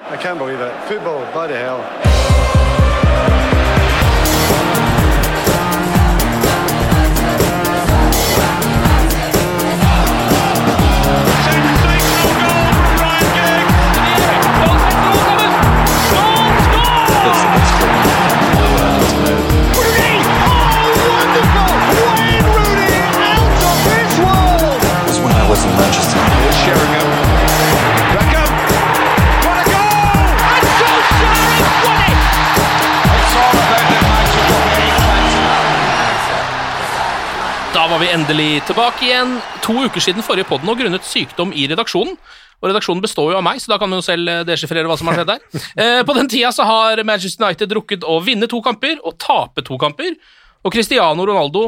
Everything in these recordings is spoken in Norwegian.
I can't believe it. Football, bloody hell. Wayne Rudy out the pitch roll. That was when I was in Manchester. Sheringham. Da var vi endelig tilbake igjen. To uker siden forrige podden og grunnet sykdom i redaksjonen. Og Redaksjonen består jo av meg, så da kan man jo selv eh, deschiffrere hva som har skjedd der. Eh, på den tida så har Manchester United rukket å vinne to kamper og tape to kamper. Og Cristiano Ronaldo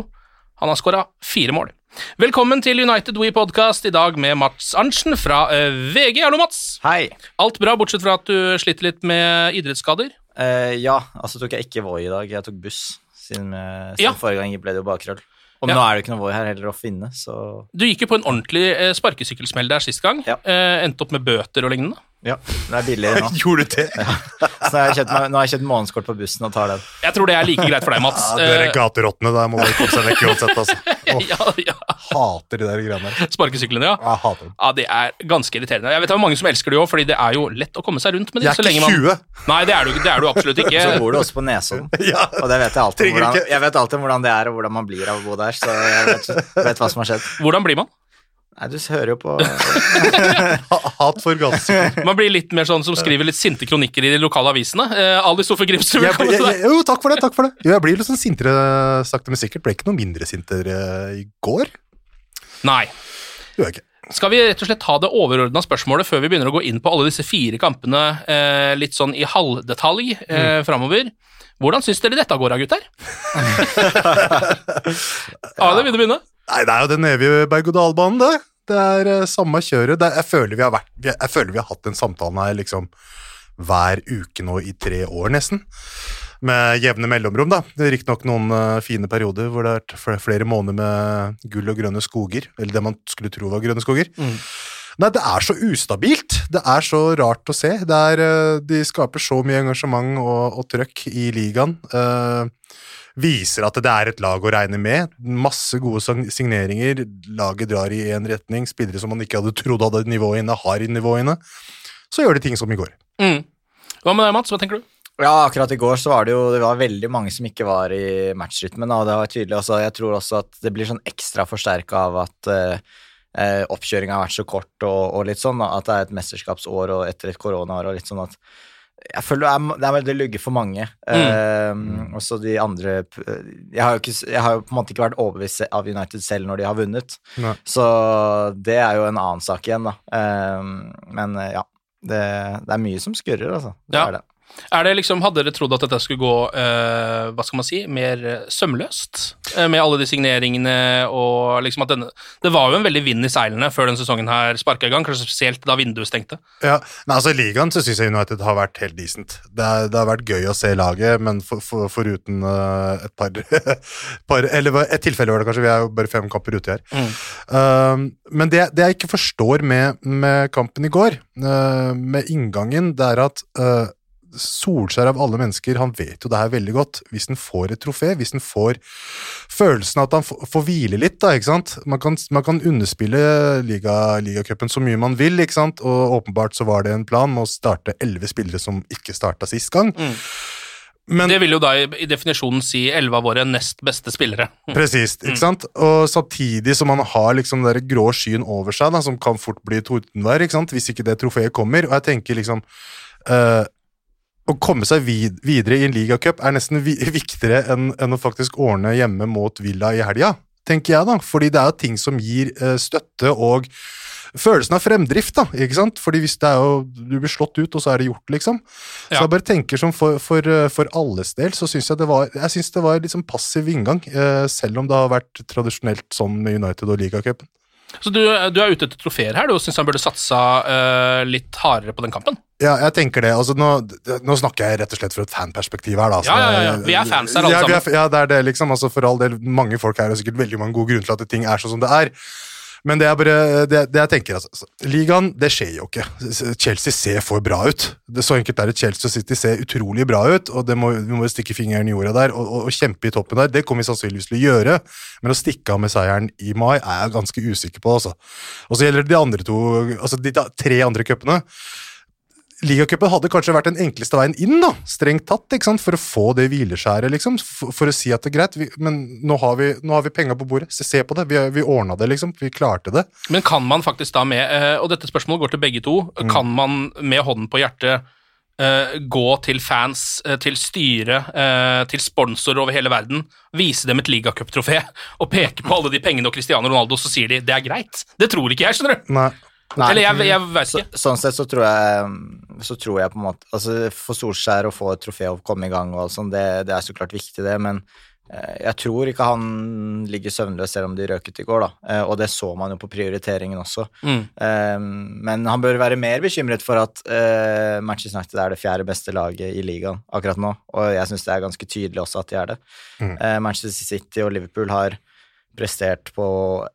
han har skåra fire mål. Velkommen til United We Podcast i dag med Mats Arntzen fra eh, VG. Hallo, Mats. Hei. Alt bra, bortsett fra at du sliter litt med idrettsskader? Eh, ja, altså tok jeg ikke Voi i dag. Jeg tok buss. Siden, siden Ja. forrige gang ble det jo bakkrøll. Og Ja. nå er det ikke noe Voi her heller å finne, så Du gikk jo på en ordentlig eh, sparkesykkelsmell der sist gang. Ja. Eh, endte opp med bøter og lignende. Ja, det er billigere nå. Gjorde du det? Så nå har jeg kjøpt, nå har jeg kjøpt månedskort på bussen og tar den. Jeg tror det er like greit for deg, Mats. Ja, dere Eh, gaterottene der må dere komme seg vekk uansett, altså. Oh, ja, ja. hater de der greiene der. Sparkesyklene, ja. Jeg hater dem. Ja, Det er ganske irriterende. Jeg vet det er mange som elsker det òg, fordi det er jo lett å komme seg rundt med det. Jeg er så lenge ikke man... 20. Nei, det er du, det er du absolutt ikke. Så bor du også på Nesodden, Ja. og det vet jeg alltid hvordan, jeg vet alltid hvordan det er, og hvordan man blir av å bo der, så jeg vet, vet hva som har skjedd. Hvordan blir man? Nei, du hører jo på Hat for gatesykler. Man blir litt mer sånn som skriver litt sinte kronikker i de lokale avisene. Eh, Ali Stoffer Grimsrud, Jeg, velkommen til deg. jo, takk for det. takk for det Jo, Jeg blir litt sånn sintere sakte, men sikkert. Ble ikke noe mindre sintere i går. Nei. Gjorde jeg ikke. Skal vi rett og slett ta det overordna spørsmålet før vi begynner å gå inn på alle disse fire kampene eh, litt sånn i halvdetalj eh, framover? Hvordan syns dere dette går, da, gutter? Ali, vil du begynne? Nei, det er jo den evige berg-og-dal-banen, det. Det er eh, samme kjøret. Er, jeg, føler vi har vært, jeg føler vi har hatt den samtalen her liksom hver uke nå i tre år, nesten. Med jevne mellomrom, da. Det riktignok noen uh, fine perioder hvor det har vært flere måneder med gull og grønne skoger. Eller det man skulle tro var grønne skoger. Nei, det er så ustabilt. Det er så rart å se. Er, uh, de skaper så mye engasjement og, og trøkk i ligaen. Eh, viser at det er et lag å regne med. Masse gode signeringer. Laget drar i én retning. Spillere som man ikke hadde trodd hadde nivå inne, har nivå inne. Så gjør de ting som i går. Mm. Hva med deg, Mats? Hva tenker du? Ja, akkurat i går så var det jo det var veldig mange som ikke var i matchrytmen. Og det var tydelig også, jeg tror også at det blir sånn ekstra forsterka av at uh, oppkjøringa har vært så kort og, og litt sånn. At det er et mesterskapsår og etter et koronaår og litt sånn at jeg føler det er, det er veldig lugge for mange. Eh, også de andre jeg har, jo ikke, jeg har jo på en måte ikke vært overbevist av United selv når de har vunnet. Nei. Så det er jo en annen sak igjen, da. Eh, men ja. Det, det er mye som skurrer, altså. Det Ja. er det. Er det liksom, Hadde dere trodd at dette skulle gå uh, hva skal man si, mer sømløst? Uh, med alle de signeringene og liksom at denne Det var jo en veldig vind i seilene før denne sesongen her sparka i gang, kanskje spesielt da vinduet stengte. Ja, nei, altså I ligaen så syns jeg United har vært helt decent. Det, er, det har vært gøy å se laget, men for, for, foruten eh, et par, par Eller et tilfelle var det kanskje, vi er jo bare fem kamper ute her. Mm. Um, men det, det jeg ikke forstår med, med kampen i går, uh, med inngangen, det er at uh, Solskjær av alle mennesker, han vet jo det her veldig godt. Hvis han får et trofé, hvis han får følelsen av at han får, hvile litt, da, ikke sant. Man kan, man kan underspille liga, ligacupen så mye man vil, ikke sant. Og åpenbart så var det en plan med å starte elleve spillere som ikke starta sist gang. Men- det vil jo da i, definisjonen si elleve av våre nest beste spillere. Presist, ikke sant? Og samtidig som man har liksom den grå skyen over seg, da, som kan fort bli tordenvær, ikke sant? hvis ikke det trofeet kommer. Og jeg tenker liksom eh, Å komme seg vid videre i en ligacup er nesten vi viktigere enn enn å faktisk ordne hjemme mot Villa i helga, tenker jeg, da. Fordi det er jo ting som gir eh, støtte og følelsen av fremdrift, da, ikke sant? Fordi hvis det er jo Du blir slått ut, og så er det gjort, liksom. Så Ja. jeg bare tenker som for, for, eh, for alles del, så syns jeg det var Jeg synes det var litt sånn passiv inngang, eh, selv om det har vært tradisjonelt sånn med United og ligacupen. Så du, du er ute etter trofeer her, du syns han burde satsa uh, litt hardere på den kampen? Ja, jeg tenker det. altså Nå, nå snakker jeg rett og slett fra et fanperspektiv her, da. så- Ja, ja, ja, ja. Vi er fans her, alle ja, sammen. er- Ja, det er det, liksom. altså For all del, mange folk her har sikkert veldig mange gode grunner til at ting er sånn som det er. Men det er bare det, det jeg tenker, altså. Ligaen, det skjer jo ikke. Chelsea ser for bra ut. Det Så enkelt er det. Chelsea City ser utrolig bra ut, og må, vi må stikke fingeren i jorda der og, og, og kjempe i toppen der. Det kommer vi sannsynligvis til å gjøre, men å stikke av med seieren i mai er jeg ganske usikker på, altså. Og så gjelder det de andre to, altså de tre andre cupene. Ligacupen hadde kanskje vært den enkleste veien inn, da, strengt tatt, ikke sant, for å få det hvileskjæret, liksom. For, for å si at det er greit, vi, men nå har vi, nå har vi penga på bordet, se, se på det, vi, vi ordna det, liksom, vi klarte det. Men kan man faktisk da med eh, Og dette spørsmålet går til begge to. Mm. Kan man med hånden på hjertet eh, gå til fans, eh, til styre, til sponsorer over hele verden, vise dem et ligacuptrofé og peke på alle de pengene og Cristiano Ronaldo, så sier de det er greit? Det tror ikke jeg, skjønner du. Nei. Nei. Eller jeg, jeg vet Så, sånn sett så tror jeg Så tror jeg på en måte Altså For Solskjær å få et trofé og komme i gang og alt sånt, det, det er så klart viktig, det, men eh, jeg tror ikke han ligger søvnløs selv om de røk ut i går, da. Eh, og det så man jo på prioriteringen også. Mm. Eh, men han bør være mer bekymret for at Manchester United er det fjerde beste laget i ligaen akkurat nå, og jeg syns det er ganske tydelig også at de er det. Mm. Manchester City og Liverpool har prestert på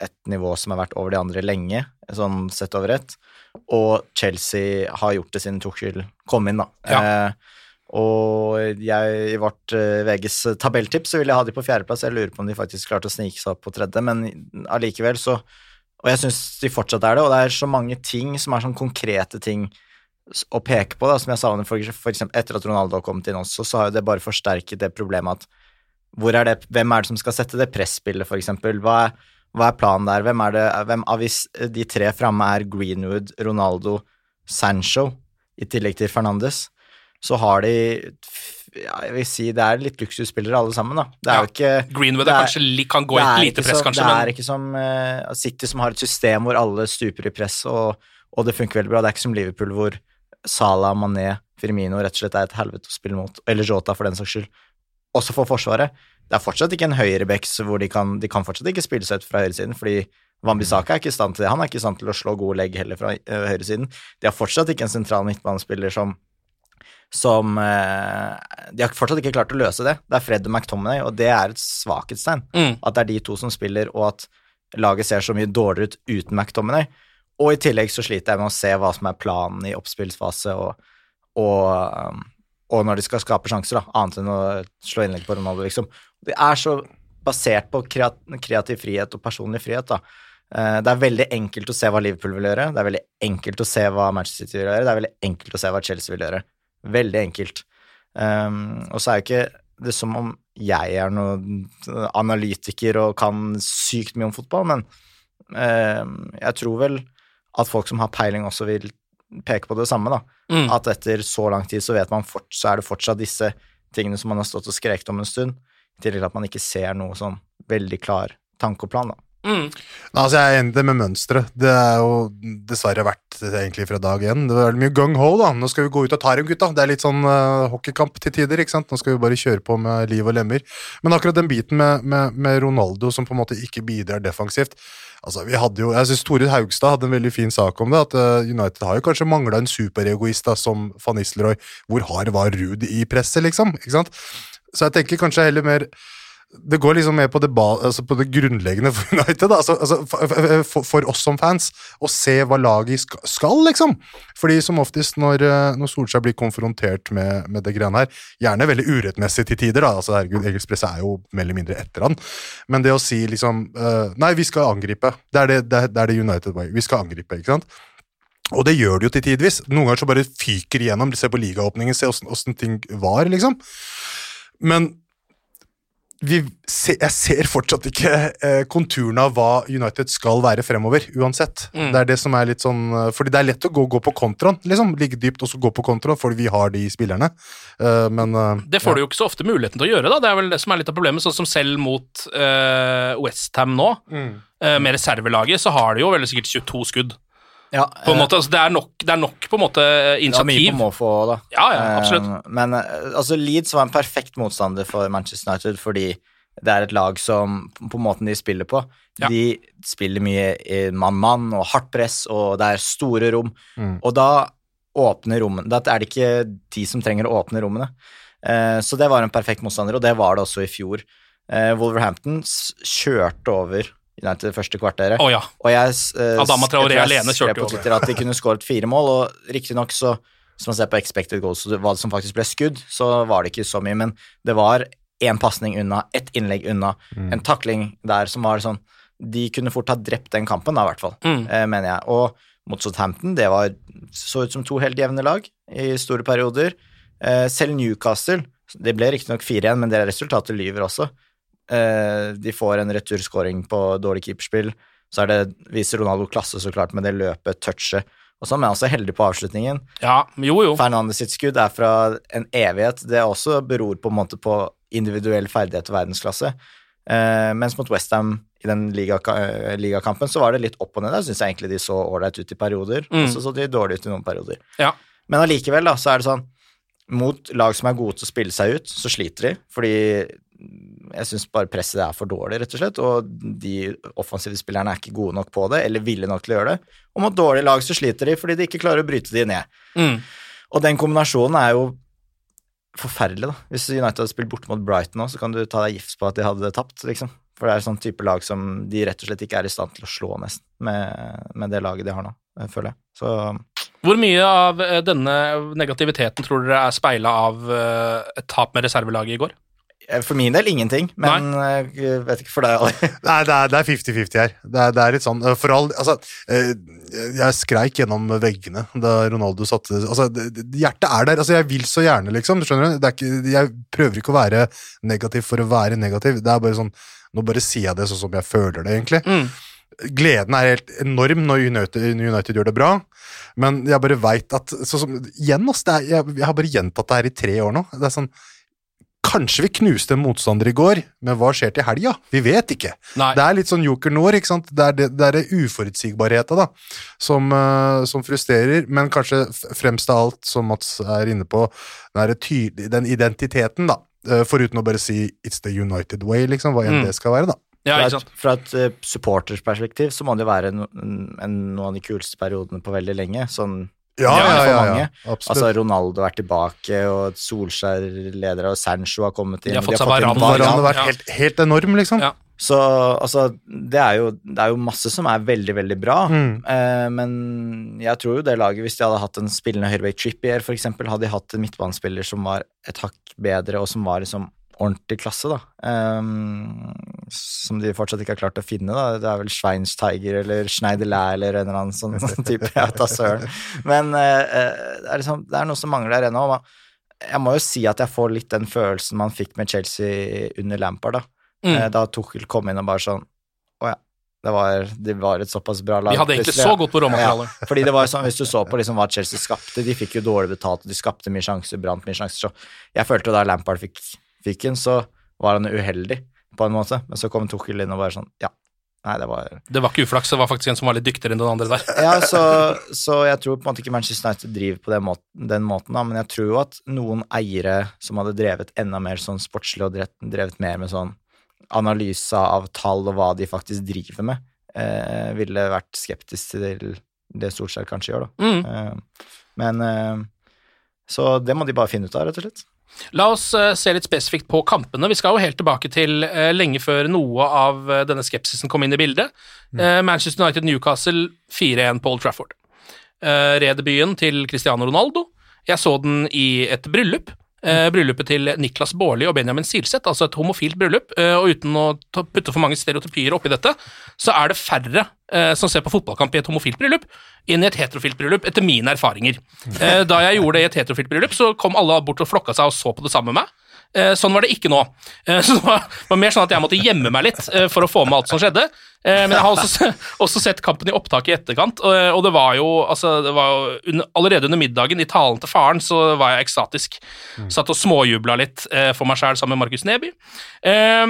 et nivå som har vært over de andre lenge, sånn sett over ett. Og Chelsea har gjort det siden Tuchel kom inn, da. Ja. Eh, og jeg, i vårt eh, VGs tabelltips så vil jeg ha de på fjerdeplass. Jeg lurer på om de faktisk klarte å snike seg opp på tredje, men allikevel så Og jeg syns de fortsatt er det, og det er så mange ting som er sånn konkrete ting å peke på, da, som jeg savner for, for eksempel etter at Ronaldo har kommet inn også, så har jo det bare forsterket det problemet at hvor er det, hvem er det som skal sette det presspillet, for eksempel? Hva er, hva er planen der? Hvem er det, hvem av hvis de tre framme er Greenwood, Ronaldo, Sancho, i tillegg til Fernandes, så har de ja, Jeg vil si det er litt luksusspillere alle sammen, da. Det er jo ikke Greenwood det er kanskje li, kan gå i et lite press, så, kanskje, Det er men ikke som uh, City som har et system hvor alle stuper i press, og, og det funker veldig bra. Det er ikke som Liverpool hvor Salah, Mané, Firmino rett og slett er et helvete å spille mot, eller Jota for den saks skyld. Også for Forsvaret. Det er fortsatt ikke en høyrebecks hvor de kan, de kan fortsatt ikke spille seg ut fra høyresiden, fordi Wambisaka er ikke i stand til det. Han er ikke i stand til å slå gode legg heller fra eh, høyresiden. De har fortsatt ikke en sentral midtbanespiller som som eh, De har fortsatt ikke klart å løse det. Det er Fred og McTominay, og det er et svakhetstegn. Mm. At det er de to som spiller, og at laget ser så mye dårligere ut uten McTominay. Og i tillegg så sliter jeg med å se hva som er planen i oppspillsfase, og, og, um, og når de skal skape sjanser, da, annet enn å slå innlegg på Ronaldo, liksom. Det er så basert på kreativ frihet og personlig frihet, da. Eh, Det er veldig enkelt å se hva Liverpool vil gjøre, det er veldig enkelt å se hva Manchester City vil gjøre, det er veldig enkelt å se hva Chelsea vil gjøre. Veldig enkelt. Um, og så er jo ikke det som om jeg er noen analytiker og kan sykt mye om fotball, men um, jeg tror vel at folk som har peiling, også vil peke på det samme, da. Mm. At etter så lang tid så vet man fort, så er det fortsatt disse tingene som man har stått og skreket om en stund, i tillegg til at man ikke ser noe sånn veldig klar tanke og plan, da. Mm. Altså Jeg er enig med mønsteret. Det er jo dessverre vært det egentlig fra dag én. Det er mye gung-ho, da. Nå skal vi gå ut og ta dem, gutta. Det er litt sånn uh, hockeykamp til tider, ikke sant. Nå skal vi bare kjøre på med liv og lemmer. Men akkurat den biten med, med, med Ronaldo som på en måte ikke bidrar defensivt Altså, vi hadde jo, Jeg synes Tore Haugstad hadde en veldig fin sak om det. At uh, United har jo kanskje mangla en superegoist som van Nistelrooy. Hvor hard var Ruud i presset, liksom? ikke sant? Så jeg tenker kanskje heller mer det går liksom mer på det, altså på det grunnleggende for United. Altså, altså, for, for, oss som fans, å se hva laget skal, liksom. Fordi som oftest når, eh, når Solskjær blir konfrontert med, med det greiene her, gjerne veldig urettmessig til tider, da. Altså, herregud, presse er jo mer eller mindre etter han. Men det å si liksom uh, Nei, vi skal angripe. Det er det, det, det er det United way. Vi skal angripe, ikke sant. Og det gjør det jo til tidvis. Noen ganger så bare fyker igjennom. Se på ligaåpningen, se åssen ting var, liksom. Men se, jeg ser fortsatt ikke eh, konturene av hva United skal være fremover, uansett. Mm. Det er det som er litt sånn eh, Fordi det er lett å gå, gå på kontraen, liksom. Ligge dypt og så gå på kontraen, fordi vi har de spillerne. Uh, men uh, Det får du jo ikke så ofte muligheten til å gjøre, da. Det er vel det som er litt av problemet. Sånn som selv mot uh, Westham nå, Mm. uh, med reservelaget, så har de jo veldig sikkert 22 skudd. Ja, På en eh, måte, altså, det, er nok, det er nok på en måte det Ja, mye på måfå òg, da. Ja, ja, absolutt. Eh, Men eh, altså, Leeds var en perfekt motstander for Manchester United fordi det er et lag som, på måten de spiller på Ja. De spiller mye i mann-mann og hardt press, og det er store rom. Mm. Og da åpner rommene Da er det ikke de som trenger å åpne rommene. Eh, så det var en perfekt motstander, og det var det også i fjor. Eh, Wolverhampton kjørte over United det første kvarteret. Oh, ja. Og jeg, eh, Adama Traoré alene kjørte jo på over. Twitter at de kunne skåret fire mål, og riktignok så Hvis man ser på expected goals, og hva som faktisk ble skudd, så var det ikke så mye, men det var én pasning unna, ett innlegg unna, en takling der som var sånn De kunne fort ha drept den kampen, da, i hvert fall, Mm. eh, mener jeg. Og mot Southampton, det var så ut som to helt jevne lag i store perioder. Eh, selv Newcastle Det ble riktignok 4-1, men det resultatet lyver også. Eh, de får en returskåring på dårlig keeperspill. Så er det, viser Ronaldo klasse, så klart, med det løpet, touchet og så er han også heldig på avslutningen. ja. Jo, jo. Fernandes sitt skudd er fra en evighet. Det også beror på en måte på individuell ferdighet og verdensklasse. Eh, mens mot Westham i den eh, ligakampen så var det litt opp og ned. Der syns jeg egentlig de så ålreit ut i perioder, Mm. og så så de dårlig ut i noen perioder. Ja. Men allikevel, da, så er det sånn Mot lag som er gode til å spille seg ut, så sliter de. Fordi jeg syns bare presset er for dårlig, rett og slett. Og de offensive spillerne er ikke gode nok på det, eller ville nok til å gjøre det. Og mot dårlige lag så sliter de fordi de ikke klarer å bryte de ned. Mm. Og den kombinasjonen er jo forferdelig, da. Hvis United hadde spilt borte mot Brighton nå, så kan du ta deg gift på at de hadde tapt, liksom. For det er sånn type lag som de rett og slett ikke er i stand til å slå, nesten, med, med det laget de har nå, eh, føler jeg. Så Hvor mye av eh, denne negativiteten tror dere er speila av eh, et tap med reservelaget i går? Eh, for min del ingenting, men Nei. jeg vet ikke for deg, Ali. Nei, det er- det er 50-50 her. Det er, det er litt sånn eh, For all Altså, eh, jeg skreik gjennom veggene da Ronaldo satte Altså, hjertet er der. Altså, jeg vil så gjerne, liksom. Du skjønner? Det er ikke, jeg prøver ikke å være negativ for å være negativ. Det er bare sånn Nå bare sier jeg det sånn som jeg føler det, egentlig. Mm. Gleden er helt enorm når United, United gjør det bra, men jeg bare veit at sånn som, Igjen, ass, er, jeg, jeg har bare gjentatt det her i tre år nå. Det er sånn Kanskje vi knuste en motstander i går, men hva skjer til helga? Vi vet ikke. Nei. Det er litt sånn joker nord, ikke sant. Det er det, det, er det uforutsigbarheten da, som, uh, som frustrerer, men kanskje fremst av alt, som Mats er inne på, den, er tydelig, den identiteten, da. Uh, Foruten å bare si 'it's the United way', liksom, hva enn Mm. det skal være, da. Ja, Fra ikke et, sant? fra et eh, supportersperspektiv så må det jo være no, en, noen av de kuleste periodene på veldig lenge. Sånn Ja, Ja, ja, ja, absolutt. Altså, Ronaldo er tilbake, og Solskjær leder, og Sancho har kommet inn. De har fått seg inn Varane. Varane. Varane har vært Ja. helt, helt enorm, liksom. Ja. Så altså, det er, jo, det er jo masse som er veldig, veldig bra. Mm. Eh, men jeg tror jo det laget, hvis de hadde hatt en spillende høyrebekk Trippier, eksempel, hadde de hatt en midtbanespiller som var et hakk bedre, og som var liksom ordentlig klasse, da. Um, som de fortsatt ikke har klart å finne, da. Det er vel Schweinsteiger eller Schneiderlæ eller en eller annen sånn, sånn type. Jeg tar søren. Men eh, det, er liksom, det er noe som mangler ennå. Jeg må jo si at jeg får litt den følelsen man fikk med Chelsea under Lampard, da. Mm. Eh, Da Tuchel kom inn og bare sånn Å ja. Det var, det var et såpass bra lag. De hadde egentlig så godt på råmaterialet. Ja, fordi det var sånn, Hvis du så på liksom hva Chelsea skapte, de fikk jo dårlig betalt, og de skapte mye sjanser, brant mye sjanser, så jeg følte jo da Lampard fikk, fikk den, så var han uheldig på en måte. Men så kom Tukkel inn og bare sånn Ja. Nei, det var Det var ikke uflaks, det var faktisk en som var litt dyktigere enn den andre der. Ja, så, så jeg tror på en måte ikke Manchester United driver på den måten, den måten da, men jeg tror jo at noen eiere som hadde drevet enda mer sånn sportslig og drevet, mer med sånn analyse av tall og hva de faktisk driver med, eh, ville vært skeptisk til det Solskjær kanskje gjør, da. Mm. Eh, men eh, Så det må de bare finne ut av, rett og slett. La oss eh, se litt spesifikt på kampene. Vi skal jo helt tilbake til eh, lenge før noe av eh, denne skepsisen kom inn i bildet. Mm. Manchester United-Newcastle 4-1 Paul Trafford. Redebyen til Cristiano Ronaldo. Jeg så den i et bryllup. Eh, bryllupet til Niklas Baarli og Benjamin Silseth, altså et homofilt bryllup. Eh, og uten å putte for mange stereotypier oppi dette, så er det færre eh, som ser på fotballkamp i et homofilt bryllup, enn i et heterofilt bryllup, etter mine erfaringer. Eh, da jeg gjorde det i et heterofilt bryllup, så kom alle bort og flokka seg og så på det samme med meg. Eh, Sånn var det ikke nå. Eh, Så det var, var mer sånn at jeg måtte gjemme meg litt for å få med alt som skjedde. Eh, Men jeg har også, også sett kampen i opptak i etterkant, og, og det var jo, altså, det var jo under, Allerede under middagen, i talen til faren, så var jeg ekstatisk. Satt og småjubla litt eh, for meg sjæl sammen med Markus Neby. Eh,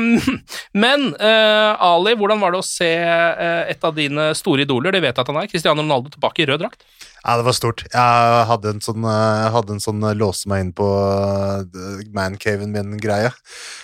Men eh, Ali, hvordan var det å se eh, et av dine store idoler, det vet jeg at han er, Cristiano Ronaldo, tilbake i rød drakt? Ja, det var stort. Jeg hadde en sånn, eh, hadde en sånn eh, låse meg inn på eh, mancaven min-greie.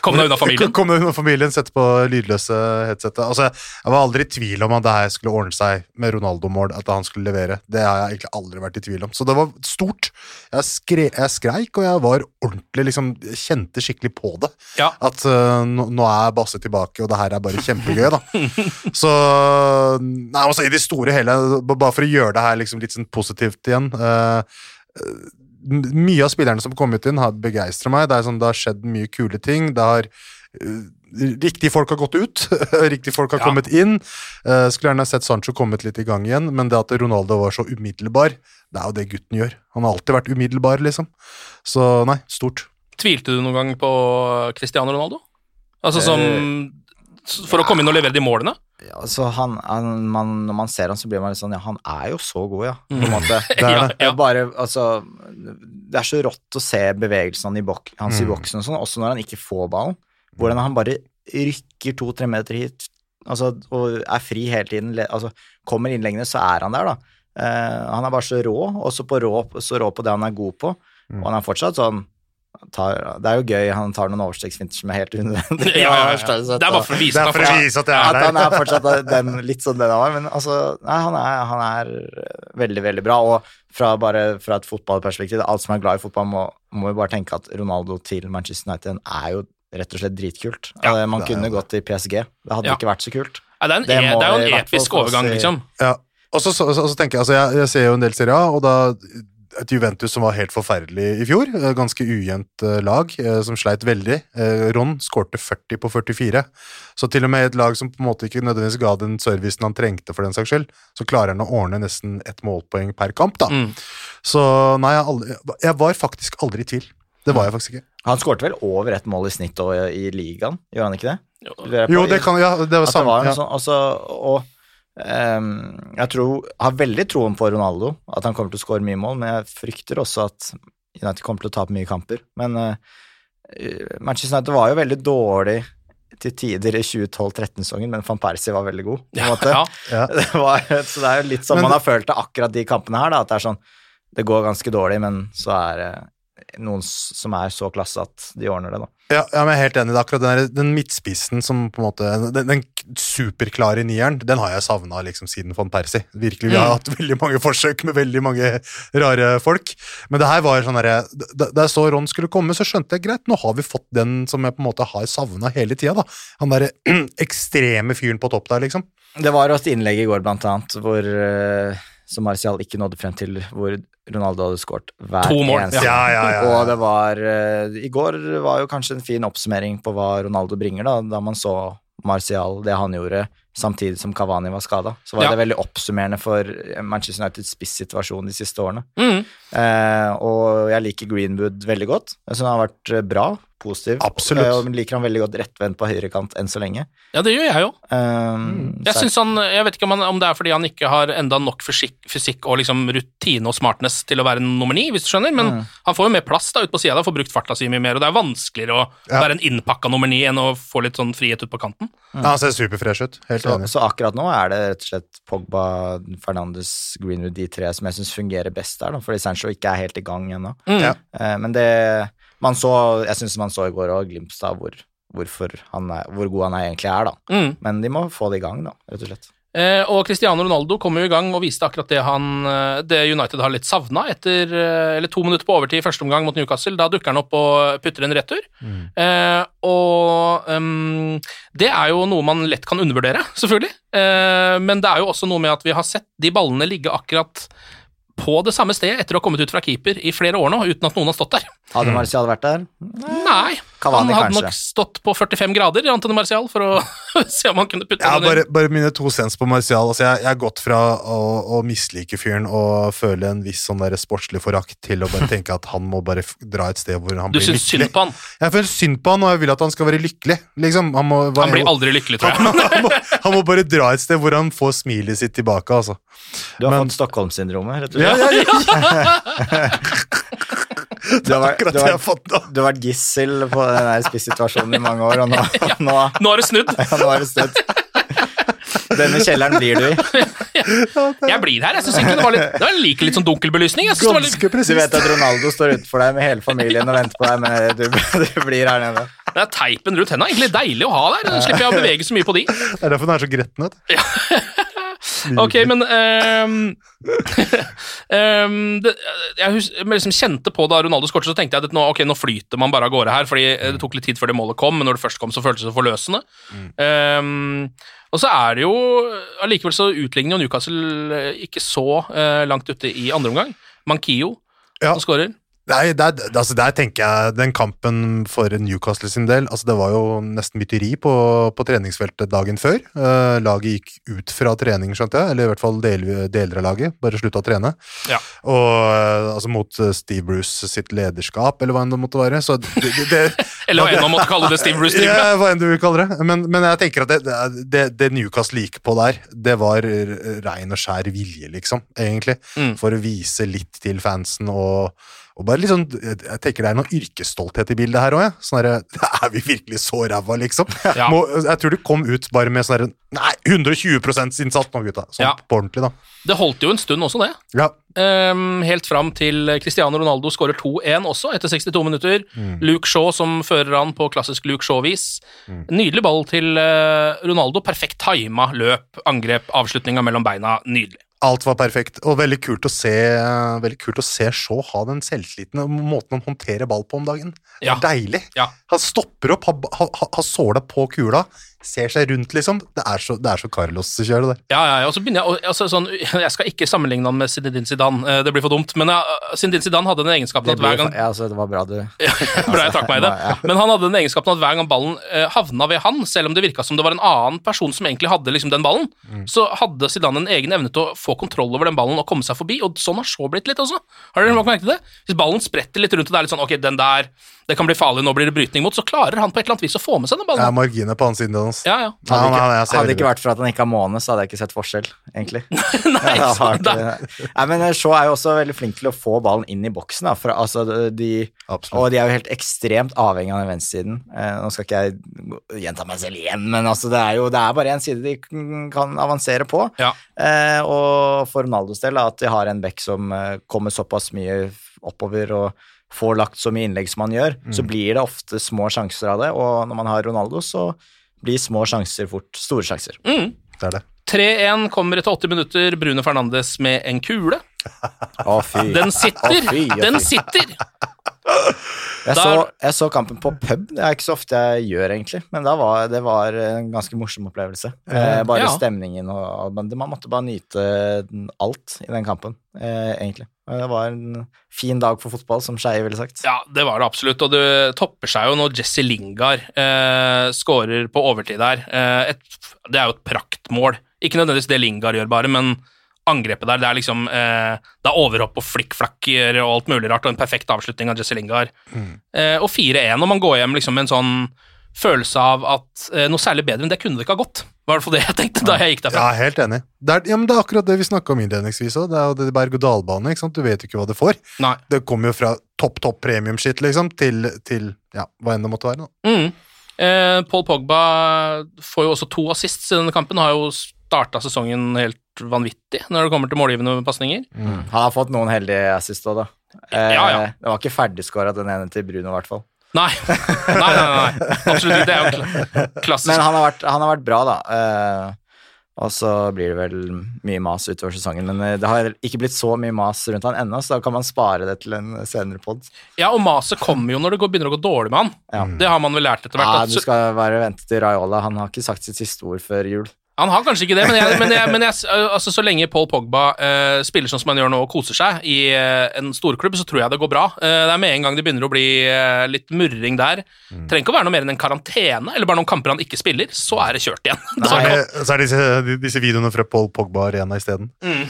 Kom deg unna familien? Kom deg unna familien, sette på lydløse headsetet. Altså, jeg var aldri i tvil om at det her skulle ordne seg med Ronaldo-mål, at han skulle levere. Det har jeg egentlig aldri vært i tvil om. Så det var stort. Jeg, skre, jeg skreik, og jeg var ordentlig liksom, kjente skikkelig på det. Ja. At uh, nå, er Basse tilbake, og det her er bare kjempegøy, da. Så Nei, altså i det store hele, bare for å gjøre det her liksom litt sånn positivt igjen eh, eh, Mye av spillerne som har kommet inn, har begeistra meg. Det, er sånn, det har skjedd mye kule ting. Det har eh, Riktige folk har gått ut, riktige folk har Ja. kommet inn. Eh, skulle gjerne sett Sancho kommet litt i gang igjen, men det at Ronaldo var så umiddelbar, det er jo det gutten gjør. Han har alltid vært umiddelbar, liksom. Så nei, stort. Tvilte du noen gang på Cristiano Ronaldo? Altså som For å komme inn og levere de målene? Ja, altså han, han, man, Når man ser han, så blir man litt sånn Ja, han er jo så god, ja. På Mm. en måte. Det er Ja, det. Det ja. er bare, altså, det er så rått å se bevegelsene i bok, hans i Mm. boksen, og sånn, også når han ikke får ballen. Hvordan han bare rykker to-tre meter hit altså, og er fri hele tiden. Altså, kommer innleggene, så er han der, da. Uh, han er bare så rå, også på rå, så rå på det han er god på. Mm. Og han er fortsatt sånn tar, Det er jo gøy, han tar noen overstegsfinter som er helt unødvendige. Ja, ja, ja. Det er bare for å vise for å vise at jeg at er han er fortsatt den, litt sånn den han var, men altså, nei, han er, han er veldig, veldig bra. Og fra, bare fra et fotballperspektiv, alt som er glad i fotball, må, må jo bare tenke at Ronaldo til Manchester United er jo rett og slett dritkult. Ja, Eh, Man kunne gått til PSG, det hadde Ja. ikke vært så kult. Ja, det, er en, Det e- det er jo en hvert episk overgang, liksom. Ja. Og så, så, så, så tenker jeg, altså jeg, jeg ser jo en del Serie A, og da et Juventus som var helt forferdelig i fjor. Ganske ujevnt eh, lag, eh, som sleit veldig. Eh, Ron skårte 40 på 44. Så til og med et lag som på en måte ikke nødvendigvis ga den servicen han trengte, for den saks skyld, så klarer han å ordne nesten ett målpoeng per kamp, da. Mm. Så nei, jeg, aldri, jeg var faktisk aldri i tvil. Det var jeg faktisk ikke. Han skårte vel over ett mål i snitt og, i ligaen, gjorde han ikke det? Jo. Lurer på. Jo, det kan Ja, det var samme. var en Ja. sånn, altså, og ehm, jeg tror, har veldig troen på Ronaldo, at han kommer til å skåre mye mål, men jeg frykter også at United kommer til å tape mye kamper. Men uh, Manchester United var jo veldig dårlig til tider i 2012-13-sesongen, men van Persie var veldig god. på en Ja, måte. ja. Ja. Det var, så det er jo litt som man har følt det akkurat de kampene her, da, at det er sånn Det går ganske dårlig, men så er det noen som er så klasse at de ordner det, da. Ja, ja, men jeg er helt enig. Det er akkurat den, der, den midtspissen som på en måte Den, den superklare nieren, den har jeg savna liksom siden von Persie. Virkelig, Vi har Mm. hatt veldig mange forsøk med veldig mange rare folk. Men det her var sånn herre Da jeg så Ron skulle komme, så skjønte jeg greit, nå har vi fått den som jeg på en måte har savna hele tida, da. Han derre ekstreme fyren på topp der, liksom. Det var et innlegg i går, blant annet, hvor, eh, som Marcial ikke nådde frem til, hvor Ronaldo hadde skåret hver To mål, eneste Ja, ja, ja, ja. Og det var eh, I går var jo kanskje en fin oppsummering på hva Ronaldo bringer, da, da man så Martial, det han gjorde, samtidig som Cavani var skada. Så var Ja. det veldig oppsummerende for Manchester Uniteds spissituasjon de siste årene. Mm. Eh, og jeg liker Greenwood veldig godt. Jeg syns han har vært eh, bra, positiv. Absolutt. Eh, og liker han veldig godt rettvendt på høyrekant enn så lenge. ja, det gjør jeg jo. Eh, Jeg, så- synes han, jeg vet ikke om, han, om det er fordi han ikke har enda nok fysikk, fysikk og liksom rutine og smartness til å være nummer ni, hvis du skjønner, men Mm. han får jo mer plass da ut på sida, får brukt farta si mye mer, og det er vanskeligere å Ja. være en innpakka nummer ni enn å få litt sånn frihet ut på kanten. Ja, han ser superfresh ut. Helt Så, enig. så akkurat nå er det rett og slett Pogba, Fernandes, Greenwood, de tre som jeg syns fungerer best der, da, fordi Sancho ikke er helt i gang ennå. Mm. Ja. Uh, men det man så, Jeg syns man så i går òg glimt av hvor, hvorfor han er, hvor god han er egentlig er, da. Mm. Men de må få det i gang, da, rett og slett. Eh, og Cristiano Ronaldo kom jo i gang og viste akkurat det han eh, Det United har litt savna etter eh, Eller to minutter på overtid i første omgang mot Newcastle. Da dukker han opp og putter en retur. Eh, og um, det er jo noe man lett kan undervurdere, selvfølgelig. Eh, men det er jo også noe med at vi har sett de ballene ligge akkurat på det samme stedet etter å ha kommet ut fra keeper i flere år nå, uten at noen har stått der. Hadde Martial vært der? Nei, Cavani, han hadde kanskje. nok stått på 45 grader, Antony Martial, for å se om han kunne putte Ja, den inn. bare, bare mine to cents på Martial. Altså, jeg, jeg har gått fra å, å mislike fyren og føle en viss sånn der sportslig forakt til å bare tenke at han må bare dra et sted hvor han Du blir syns lykkelig. synd på han. Jeg føler synd på han, og jeg vil at han skal være lykkelig. Liksom, han, må, Han blir aldri lykkelig, tror jeg. han, må, han må bare dra et sted hvor han får smilet sitt tilbake, altså. Du har Men- fått Stockholm-syndromet, rett og Ja, slett. ja, ja. Du har, er akkurat det jeg har fått nå. du har vært gissel på den spissituasjonen i mange år, og nå, nå, Nå har det snudd. ja, nå har det snudd. Denne kjelleren blir du i. Jeg blir her. Jeg synes ikke det var litt Det var like litt sånn dunkelbelysning. Jeg synes det var litt, Du vet at Ronaldo står utenfor deg med hele familien og venter på deg, men du, du blir her nede. det er teipen rundt henda. Egentlig deilig å ha der. Nå slipper jeg å bevege så mye på de. Det er derfor den er så gretten. vet du. Ok, men um, um, det, Jeg hus, jeg liksom kjente på da Ronaldo skåret, så tenkte jeg at nå, okay, nå flyter man bare av gårde her, fordi eh, det tok litt tid før det målet kom, men når det først kom, så føltes det forløsende. Ehm, og så er det jo Allikevel så utligner jo Newcastle eh, ikke så uh, langt ute i andre omgang. Mankio Ja. som skårer. Nei, der, altså der tenker jeg Den kampen for Newcastle sin del altså Det var jo nesten mytteri på, på treningsfeltet dagen før. Uh, laget gikk ut fra trening, skjønte jeg. Eller i hvert fall del, deler av laget. Bare slutta å trene. Ja. Og uh, altså mot eh, Steve Bruce sitt lederskap, eller hva enn det måtte være. Så det, det, det, Eller hva enn man måtte kalle det Steve Bruce. Ja, hva enn du vil kalle det. Men, men jeg tenker at det, det, det Newcastle gikk på der, det var rein og skjær vilje, liksom, egentlig. Mm. For å vise litt til fansen og, og bare sånn Jeg tenker det er noe yrkesstolthet i bildet her òg, Ja. Sånn Er vi virkelig så ræva, liksom? Ja. Må, jeg tror du kom ut bare med sånn Nei, 120% innsats nå, gutta. Sånn Ja. på ordentlig, da. Det holdt jo en stund også, det. Ja. Um, helt fram til Cristiano Ronaldo skårer 2-1 også, etter 62 minutter. Luke Shaw som fører han på klassisk Luke Shaw-vis. Nydelig ball til eh, Ronaldo. Perfekt tima løp, angrep, avslutninga mellom beina. Nydelig. Alt var perfekt, og veldig kult å se Veldig kult å se Shaw ha den selvtilliten og måten han håndterer ball på om dagen. Ja. deilig. Ja. Han stopper opp, har, har, har såla på kula, ser seg rundt, liksom. Det er så, det er så Carlos-kjøret der. Ja, ja, ja, og så begynner jeg, altså, sånn, jeg skal ikke sammenligne han med Zinedine Zidane, eh, det blir for dumt, men uh, Zinedine Zidane hadde den egenskapen at hver gang ja, altså, det var bra du Bra jeg trakk meg i det. Men han hadde den egenskapen at hver gang ballen eh, havna ved han, selv om det virka som det var en annen person som egentlig hadde liksom den ballen, så hadde Zidane en egen evne til å få kontroll over den ballen og komme seg forbi, og sånn har så blitt litt også. Har dere merket det? Hvis ballen spretter litt rundt, og det er litt sånn ok, den der, det kan bli farlig, nå blir det brytning mot, så klarer han på et eller annet vis å få med seg den Det er ballen. marginer på hans side. Hans. Ja, ja. Ja, Hadde han- ikke, han- hadde det ikke vært for at han ikke har måne, så hadde jeg ikke sett forskjell, egentlig. Nei, ikke. Nei, men Shaw er jo også veldig flink til å få ballen inn i boksen. Da, for, altså, de, og de er jo helt ekstremt avhengig av den venstresiden. Eh, nå skal ikke jeg gjenta meg selv igjen, men altså, det er jo det er bare én side de kan avansere på. Ja. Eh, og for Ronaldos del, at de har en back som eh, kommer såpass mye oppover og får lagt så mye innlegg som han gjør, så blir det ofte små sjanser av det. Og når man har Ronaldo, så blir små sjanser fort store sjanser. Mm. Det er det. 3-1 kommer etter 80 minutter, Brune Fernandes med en kule. Å, fy. Den sitter! Å, fy, å, Den sitter! Jeg så, jeg så kampen på pub, det er ikke så ofte jeg gjør, egentlig. Men var, det var en ganske morsom opplevelse. Eh, bare Ja. stemningen og men Man måtte bare nyte alt i den kampen, eh, egentlig. Det var en fin dag for fotball, som Skeie ville sagt. Ja, det var det absolutt, og det topper seg jo når Jesse Lingard eh, skårer på overtid der. Eh, et, det er jo et praktmål. Ikke nødvendigvis det Lingard gjør, bare, men angrepet der, det er liksom eh, Det er overhopp og flikkflakker og alt mulig rart, og en perfekt avslutning av Jesse Lingard. Eh, og 4-1, og man går hjem liksom med en sånn følelse av at eh, noe særlig bedre enn det kunne det ikke ha gått. Det var i hvert fall det jeg tenkte da jeg gikk derfra. Ja, helt enig. Det er, ja, men det er akkurat det vi snakka om innledningsvis òg. Det er jo det berg-og-dal-bane. Du vet jo ikke hva du får. Nei. Det kommer jo fra topp, topp premium-shit, liksom, til, til ja, hva enn det måtte være. Da. Mm. Eh, Paul Pogba får jo også to assists i denne kampen, har jo starta sesongen helt vanvittig når det kommer til målgivende pasninger. Han har fått noen heldige assist òg, da. Eh, Ja, ja. Det var ikke ferdigskåra, den ene til Bruno, i hvert fall. Nei. nei, nei, nei, absolutt ikke. Det er jo kla- klassisk. Men han har vært, han har vært bra, da. Eh, og så blir det vel mye mas utover sesongen. Men eh, det har ikke blitt så mye mas rundt han ennå, så da kan man spare det til en senere pod. Ja, og maset kommer jo når det går, begynner å gå dårlig med han. Ja. Det har man vel lært etter hvert. Ja, du skal bare vente til Raiola. Han har ikke sagt sitt siste ord før jul. Han har kanskje ikke det, men, jeg, men, jeg, men jeg, altså, så lenge Paul Pogba uh, spiller sånn som han gjør nå og koser seg i uh, en storklubb, så tror jeg det går bra. Uh, det er med en gang det begynner å bli uh, litt murring der. Mm. Trenger ikke å være noe mer enn en karantene, eller bare noen kamper han ikke spiller, så er det kjørt igjen. Så er så er det disse, disse videoene fra Paul Pogba Arena isteden.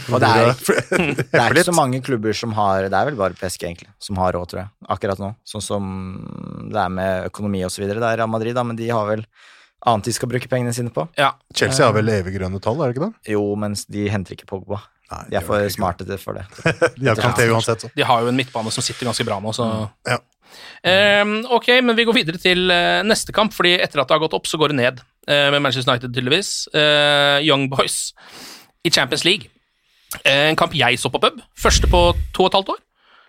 Og det er, Mm. det er ikke så mange klubber som har Det er vel bare PSG, egentlig, som har råd, tror jeg, akkurat nå. Sånn som det er med økonomi og så videre. Det er Real Madrid, da, men de har vel annet de skal bruke pengene sine på. Ja. Chelsea har vel evig grønne tall, er det ikke det? Jo, mens de henter ikke Pogba. Nei, De er for smarte til for det. De har Kanté uansett, så. De har jo en midtbane som sitter ganske bra nå, så Ja. Um, ok, men vi går videre til eh, neste kamp, fordi etter at det har gått opp, så går det ned Uh, med Manchester United, tydeligvis. Uh, Young Boys i Champions League. Eh, en kamp jeg så på pub. Første på to og et halvt år.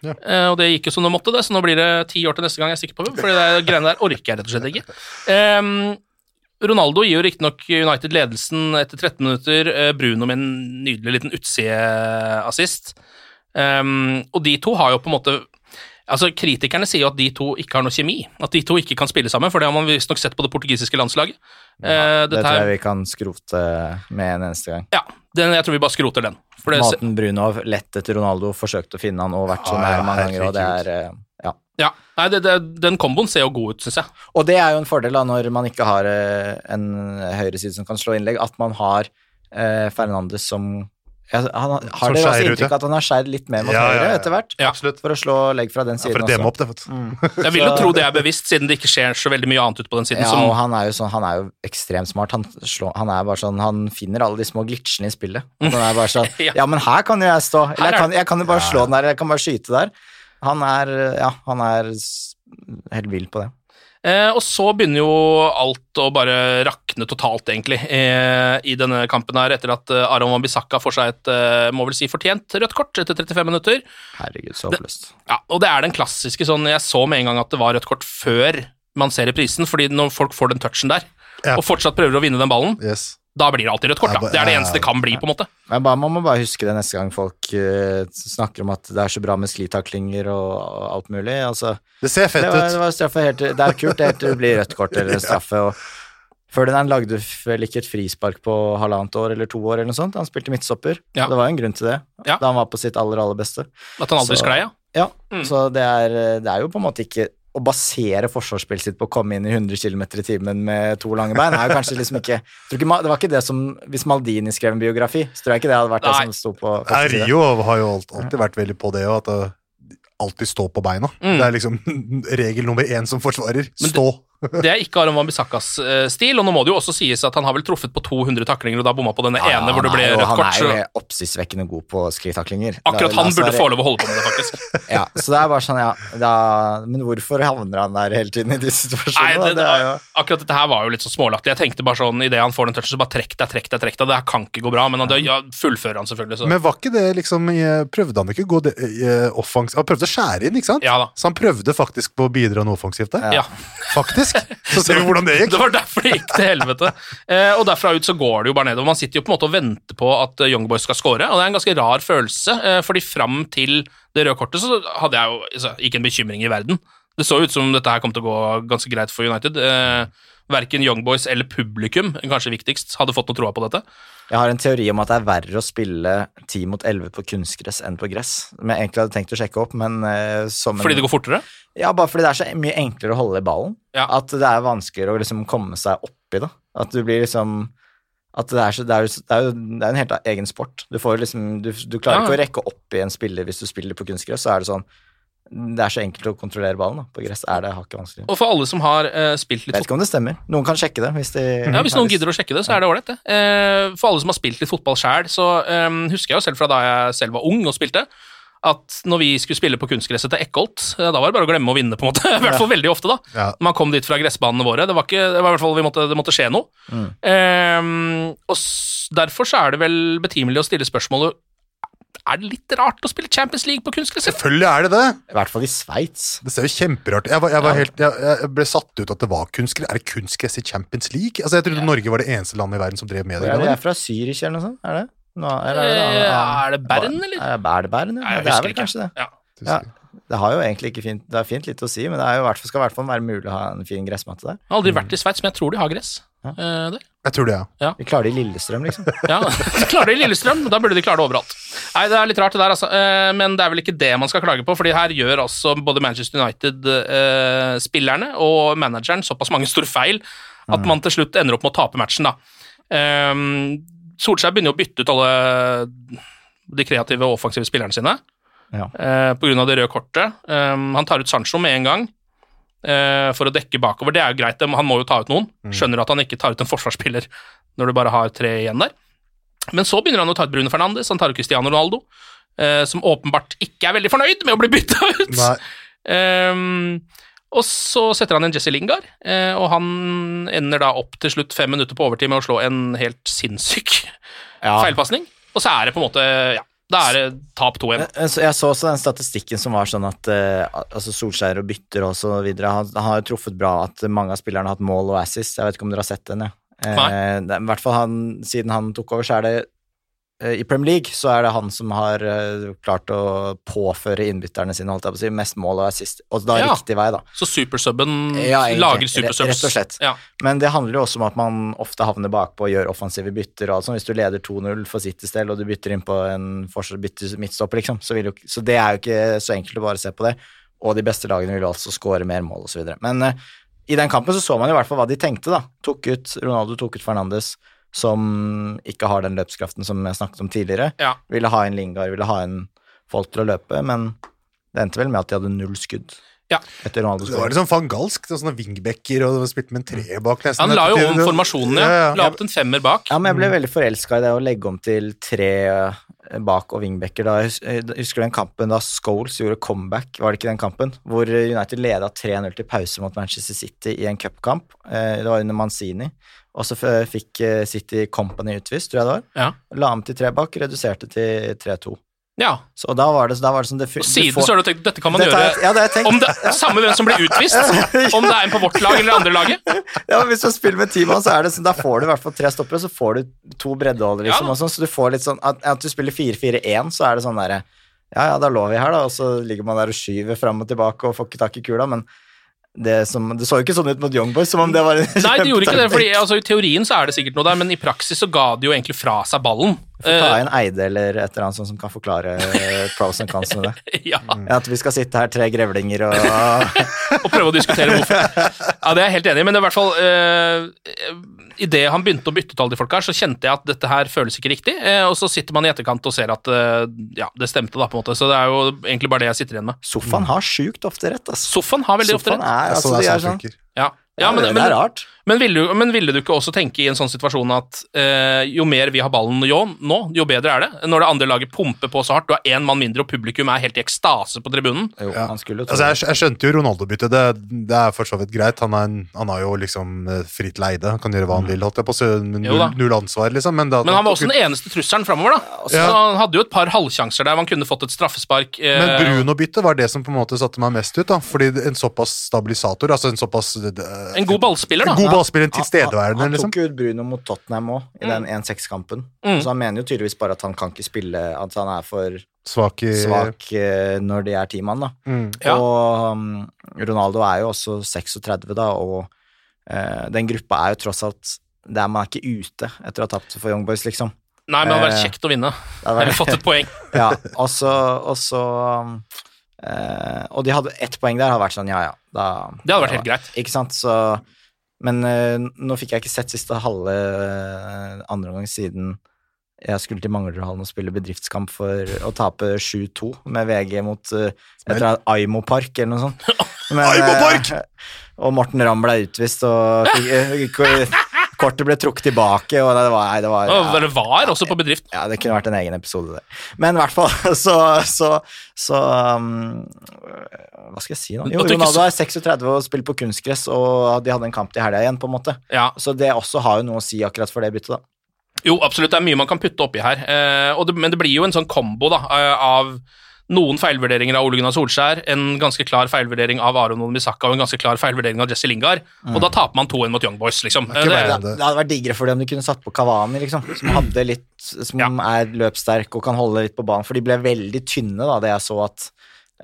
Ja. Eh, og det gikk jo som det måtte, det, så nå blir det ti år til neste gang jeg stikker på pub. fordi det greiene der orker jeg rett og slett ikke. Ehm, Ronaldo gir jo riktignok United ledelsen etter 13 minutter. eh, Bruno med en nydelig liten utsideassist. Um, og de to har jo på en måte Altså, Kritikerne sier jo at de to ikke har noe kjemi. At de to ikke kan spille sammen, for det har man visstnok sett på det portugisiske landslaget. Eh, Det tror jeg vi kan skrote med en eneste gang. Ja, den, jeg tror vi bare skroter den. For det, Måten Bruno har lett etter Ronaldo, forsøkt å finne han og vært så Ja, nær mange ganger, og det er eh, Ja. nei, det, det, Den komboen ser jo god ut, syns jeg. Og det er jo en fordel da, når man ikke har eh, en høyreside som kan slå innlegg, at man har eh, Fernandes som ja, han, Har Som dere også inntrykk ja. av at han har skjært litt mer mot Ja, høyre ja. etter hvert? Ja. For å slå legg fra den Ja, siden for å demme også. opp det, mm. Jeg vil jo tro det er bevisst, siden det ikke skjer så veldig mye annet ute på den siden. Ja, som, og han er jo sånn, han er jo ekstremt smart. Han, slår, han er bare sånn, han finner alle de små glitchene i spillet. Han er bare sånn Ja. Ja, men her kan jo jeg stå. Eller er jeg kan, jeg kan jo bare slå den der, eller jeg kan bare skyte der. Han er Ja, han er helt vill på det. Eh, og så begynner jo alt å bare rakne totalt, egentlig, eh, i denne kampen her, etter at eh, Aron Wambisaka får seg et, eh, må vel si, fortjent rødt kort etter 35 minutter. Herregud, så det, Ja, og det er den klassiske sånn Jeg så med en gang at det var rødt kort før man ser reprisen, fordi når folk får den touchen der, Ja. og fortsatt prøver å vinne den ballen, Yes. Da blir det alltid rødt kort. Da. Det er det eneste det kan bli, på en måte. Men bare, man må bare huske det neste gang folk eh, snakker om at det er så bra med sklitaklinger og, alt mulig. Altså, Det ser fett det, var, det ut. var straffe helt Det er kult det helt til det blir rødt kort eller straffe. og Ferdinand lagde vel ikke et frispark på halvannet år eller to år, eller noe sånt. Han spilte midtstopper. Ja. Det var jo en grunn til det, Ja. da han var på sitt aller, aller beste. At han aldri sklei, ja. Ja, Mm. så det er, det er jo på en måte ikke å basere forsvarsspillet sitt på å komme inn i 100 km i timen med to lange bein, er jo kanskje liksom ikke, tror ikke Det var ikke det som Hvis Maldini skrev en biografi, så tror jeg ikke det hadde vært Nei. det som sto på Nei. Rio har jo alltid vært veldig på det, òg, at det alltid stå på beina. Mm. Det er liksom regel nummer én som forsvarer. Men du, Stå. Det er ikke Aron Wambisakas eh, stil, og nå må det jo også sies at han har vel truffet på 200 taklinger og da bomma på denne Ja, ene hvor det ble rødt kort. Han er jo Så oppsiktsvekkende god på sklitaklinger. akkurat han burde få lov å holde på med det, faktisk. Ja, så det er bare sånn, ja da, Men hvorfor havner han der hele tiden i Nei, situasjonene? det, det er jo Akkurat dette her var jo litt så smålaktig. Jeg tenkte bare sånn, Idet han får den touchen, så bare trekk deg, trekk deg, trekk deg. Det her kan ikke gå bra, men han, ja, fullfører han selvfølgelig. Så. Men var ikke det liksom Prøvde han ikke å gå det- i, eh, offens... Han prøvde å skjære inn, ikke sant? Ja da. Så han prøvde faktisk på å bidra noe offensivt der? Ja. Faktisk. Så ser vi hvordan det gikk. Det var derfor det gikk til helvete. Eh, og derfra ut så går det jo bare nedover. Man sitter jo på en måte og venter på at eh, Young Boys skal score, og det er en ganske rar følelse, eh, fordi fram til det røde kortet så hadde jeg jo altså, ikke en bekymring i verden. Det så ut som dette her kom til å gå ganske greit for United. Eh, verken Young Boys eller publikum, kanskje viktigst, hadde fått noe troa på dette. Jeg har en teori om at det er verre å spille 10 mot 11 på kunstgress enn på gress. Som jeg egentlig hadde tenkt å sjekke opp, men eh, som en, Fordi det går fortere? Ja, bare fordi det er så mye enklere å holde i ballen. Ja. At det er vanskeligere å liksom komme seg oppi det. At du blir liksom At det er, så, det er, det er jo det er en helt egen sport. Du får liksom Du, du klarer Ja. ikke å rekke opp i en spiller hvis du spiller på kunstgress, så er det sånn Det er så enkelt å kontrollere ballen. da På gress er det hakket vanskelig. Og for alle som har uh, spilt litt vet ikke om det stemmer. Noen kan sjekke det hvis de Ja, Hvis noen gidder å sjekke det, så er det ålreit, det. Uh, for alle som har spilt litt fotball sjæl, så um, husker jeg jo selv fra da jeg selv var ung og spilte, at når vi skulle spille på kunstgresset til Eckholt, da var det bare å glemme å vinne, på en måte. I hvert fall veldig ofte, da. Ja. Man kom dit fra gressbanene våre. Det var, ikke, det var i hvert fall vi måtte, det måtte skje noe. Mm. Um, og s- derfor så er det vel betimelig å stille spørsmålet Er det litt rart å spille Champions League på kunstgress? Selvfølgelig er det det. I hvert fall i Sveits. Det ser jo kjemperart Jeg, var, jeg, var Ja. helt, jeg, jeg ble satt ut at det var kunstgress. Er det kunstgress i Champions League? Altså, Jeg trodde Norge var det eneste landet i verden som drev med det. Det er fra Zürich eller noe sånt? Er det? Nå, eller er, det, Eh, er det Bern, eller? Er, er det Bern, ja? Det er vel kanskje det. Ja. Ja, det har jo egentlig ikke fint Det er fint litt å si, men det er jo, i hvert fall- skal i hvert fall være mulig å ha en fin gressmatte der. Jeg har aldri vært i Sveits, men jeg tror de har gress Ja. Uh, der. Jeg tror det, ja. Vi klarer det i Lillestrøm, liksom. Ja, de klarer det i Lillestrøm, da burde de klare det overalt. Nei, det er litt rart det der, altså. Eh, Men det er vel ikke det man skal klage på, fordi her gjør altså både Manchester United-spillerne og manageren såpass mange store feil at man til slutt ender opp med å tape matchen, da. Eh, Solskjær begynner jo å bytte ut alle de kreative og offensive spillerne sine Ja. eh, på grunn av det røde kortet. Eh, han tar ut Sancho med en gang eh, for å dekke bakover. Det er jo greit, han må jo ta ut noen. Skjønner at han ikke tar ut en forsvarsspiller når du bare har tre igjen der. Men så begynner han å ta ut Bruno Fernandes, han tar ut Cristiano Ronaldo, eh, som åpenbart ikke er veldig fornøyd med å bli bytta ut. Nei. Um, og så setter han inn Jesse Lingard, eh, og han ender da opp til slutt fem minutter på overtid med å slå en helt sinnssyk Ja. feilpasning. Og så er det på en måte Ja, da er det tap 2-1. Jeg så- jeg så også den statistikken som var sånn at uh, altså Solskjær og bytter og så videre. Han, han har jo truffet bra at mange av spillerne har hatt mål og assist. Jeg vet ikke om dere har sett den, ja. Eh, det, I hvert fall han, siden han tok over, så er det I Premier League så er det han som har eh, klart å påføre innbytterne sine holdt jeg på å si, mest mål og assist. Og da Ja. riktig vei, da. Så supersubben Ja, lager supersubs. rett og slett. Ja. Men det handler jo også om at man ofte havner bakpå og gjør offensive bytter. og sånt. Hvis du leder 2-0 for Citys del, og du bytter inn på en forsvars- bytter midtstopper, liksom, så, vil jo, så det er jo ikke så enkelt å bare se på det. Og de beste lagene vil jo altså skåre mer mål osv. Men uh, i den kampen så så man i hvert fall hva de tenkte, da. Tok ut, Ronaldo tok ut Fernandes, som ikke har den løpskraften som jeg snakket om tidligere. Ja. Ville ha en Lingard, ville ha en folk til å løpe, men det endte vel med at de hadde null skudd. Ja. Etter Ronaldos Det var liksom fangalsk, det var sånne wingbacker og spilte med en tre bak nesten. Han la jo om formasjonen, ja. La opp en femmer bak. Ja, men jeg ble veldig forelska i det å legge om til tre bak og wingbacker. Da jeg hus- husker den kampen da Scholes gjorde comeback, var det ikke den kampen? Hvor United leda 3-0 til pause mot Manchester City i en cupkamp. Eh, Det var under Manzini. Og så fikk eh, City Company utvist, tror jeg det var. Ja. La om til tre bak, reduserte til 3-2. Ja. Så da var det, da var det som det Og siden så har du tenkt dette kan man Dette gjøre er- ja, det tenkt. om det, Samme hvem som blir utvist, om det er en på vårt lag eller andre laget. Ja, Hvis du spiller med ti mann, så er det sånn, da får du i hvert fall tre stoppere, så får du to breddeholdere, liksom. Ja. sånn, så du får litt sånn at, at du spiller 4-4-1, så er det sånn derre Ja, ja, da lå vi her, da, og så ligger man der og skyver fram og tilbake og får ikke tak i kula, men det, som, det så jo ikke sånn ut mot Young Boys, som om det var en Nei, det gjorde ikke det, fordi altså, i teorien så er det sikkert noe der, men i praksis så ga de jo egentlig fra seg ballen. Få ta Eh, inn Eide eller et eller annet sånt som kan forklare eh, pros and cons med det. ja, At vi skal sitte her, tre grevlinger og og prøve å diskutere hvorfor. Ja, det er jeg helt enig i, men det er i hvert fall uh, Idet han begynte å bytte ut alle de folka her, så kjente jeg at dette her føles ikke riktig, eh, og så sitter man i etterkant og ser at uh, ja, det stemte, da, på en måte. Så det er jo egentlig bare det jeg sitter igjen med. Sofaen har sjukt ofte rett, altså. Sofaen har veldig ofte Sofaen rett. er, Ja, altså, så det de er er sånn sånn. Ja. Ja, men, det, men, det er rart. Men ville, du, men ville du ikke også tenke i en sånn situasjon at eh, jo mer vi har ballen jo, nå, jo bedre er det? Når det andre laget pumper på så hardt, du har én mann mindre, og publikum er helt i ekstase på tribunen. Jo, Ja. han skulle jo Altså, jeg, jeg skjønte jo Ronaldo-byttet. Det, det er for så vidt greit. Han, er en, han har jo liksom eh, fritt leide. Han kan gjøre hva han vil, holdt jeg på å. Mm. Da. Null, null ansvar, liksom. Men, det Men han var også den eneste trusselen framover, da. Så Ja. han hadde jo et par halvsjanser der man kunne fått et straffespark. eh, Men Bruno-byttet var det som på en måte satte meg mest ut. da Fordi en såpass stabilisator, altså en såpass eh, En god ballspiller, da. En god ballspiller, en Han, tilstedeværende, han liksom. tok jo ut Bruno mot Tottenham òg, i den 1-6-kampen. Mm. Så han mener jo tydeligvis bare at han kan ikke spille At han er for Svak i svak eh, når de er ti mann, da. Mm. Ja. Og um, Ronaldo er jo også 36, da, og uh, den gruppa er jo tross alt Der man er ikke ute etter å ha tapt for Young Boys, liksom. Nei, men det hadde vært Eh, kjekt å vinne. Eller fått et poeng. Ja, og så, eh, Og de hadde ett poeng der, hadde vært sånn, ja ja. Da, Det hadde vært helt greit. Ikke sant, så Men uh, nå fikk jeg ikke sett siste halve uh, andre omgang siden jeg skulle til Manglerudhallen og spille bedriftskamp for å tape 7-2 med VG mot uh, jeg tror det er Aimo Park eller noe sånt. Men, Aimo Park! og Morten Ramm ble utvist, og fikk, kortet ble trukket tilbake, og det var, det var Og det var også på bedrift. ja, det kunne vært en egen episode der. Men i hvert fall, så, så, så um, Hva skal jeg si nå? Jo, Ronaldo er 36 og spiller på kunstgress, og de hadde en kamp til helga igjen, på en måte. Ja, Så det også har jo noe å si akkurat for det byttet, da. Jo, absolutt. Det er mye man kan putte oppi her. Eh, og det, men det blir jo en sånn kombo da, eh, av noen feilvurderinger av Ole Gunnar Solskjær, en ganske klar feilvurdering av Aron Misaka og en ganske klar feilvurdering av Jesse Lingard. Og da taper man 2-1 mot Young Boys, liksom. Det ikke det, Det, hadde vært diggere for dem om de kunne satt på Kavani, liksom, som hadde litt Som Ja. er løpssterk og kan holde litt på banen, for de ble veldig tynne, da, det jeg så at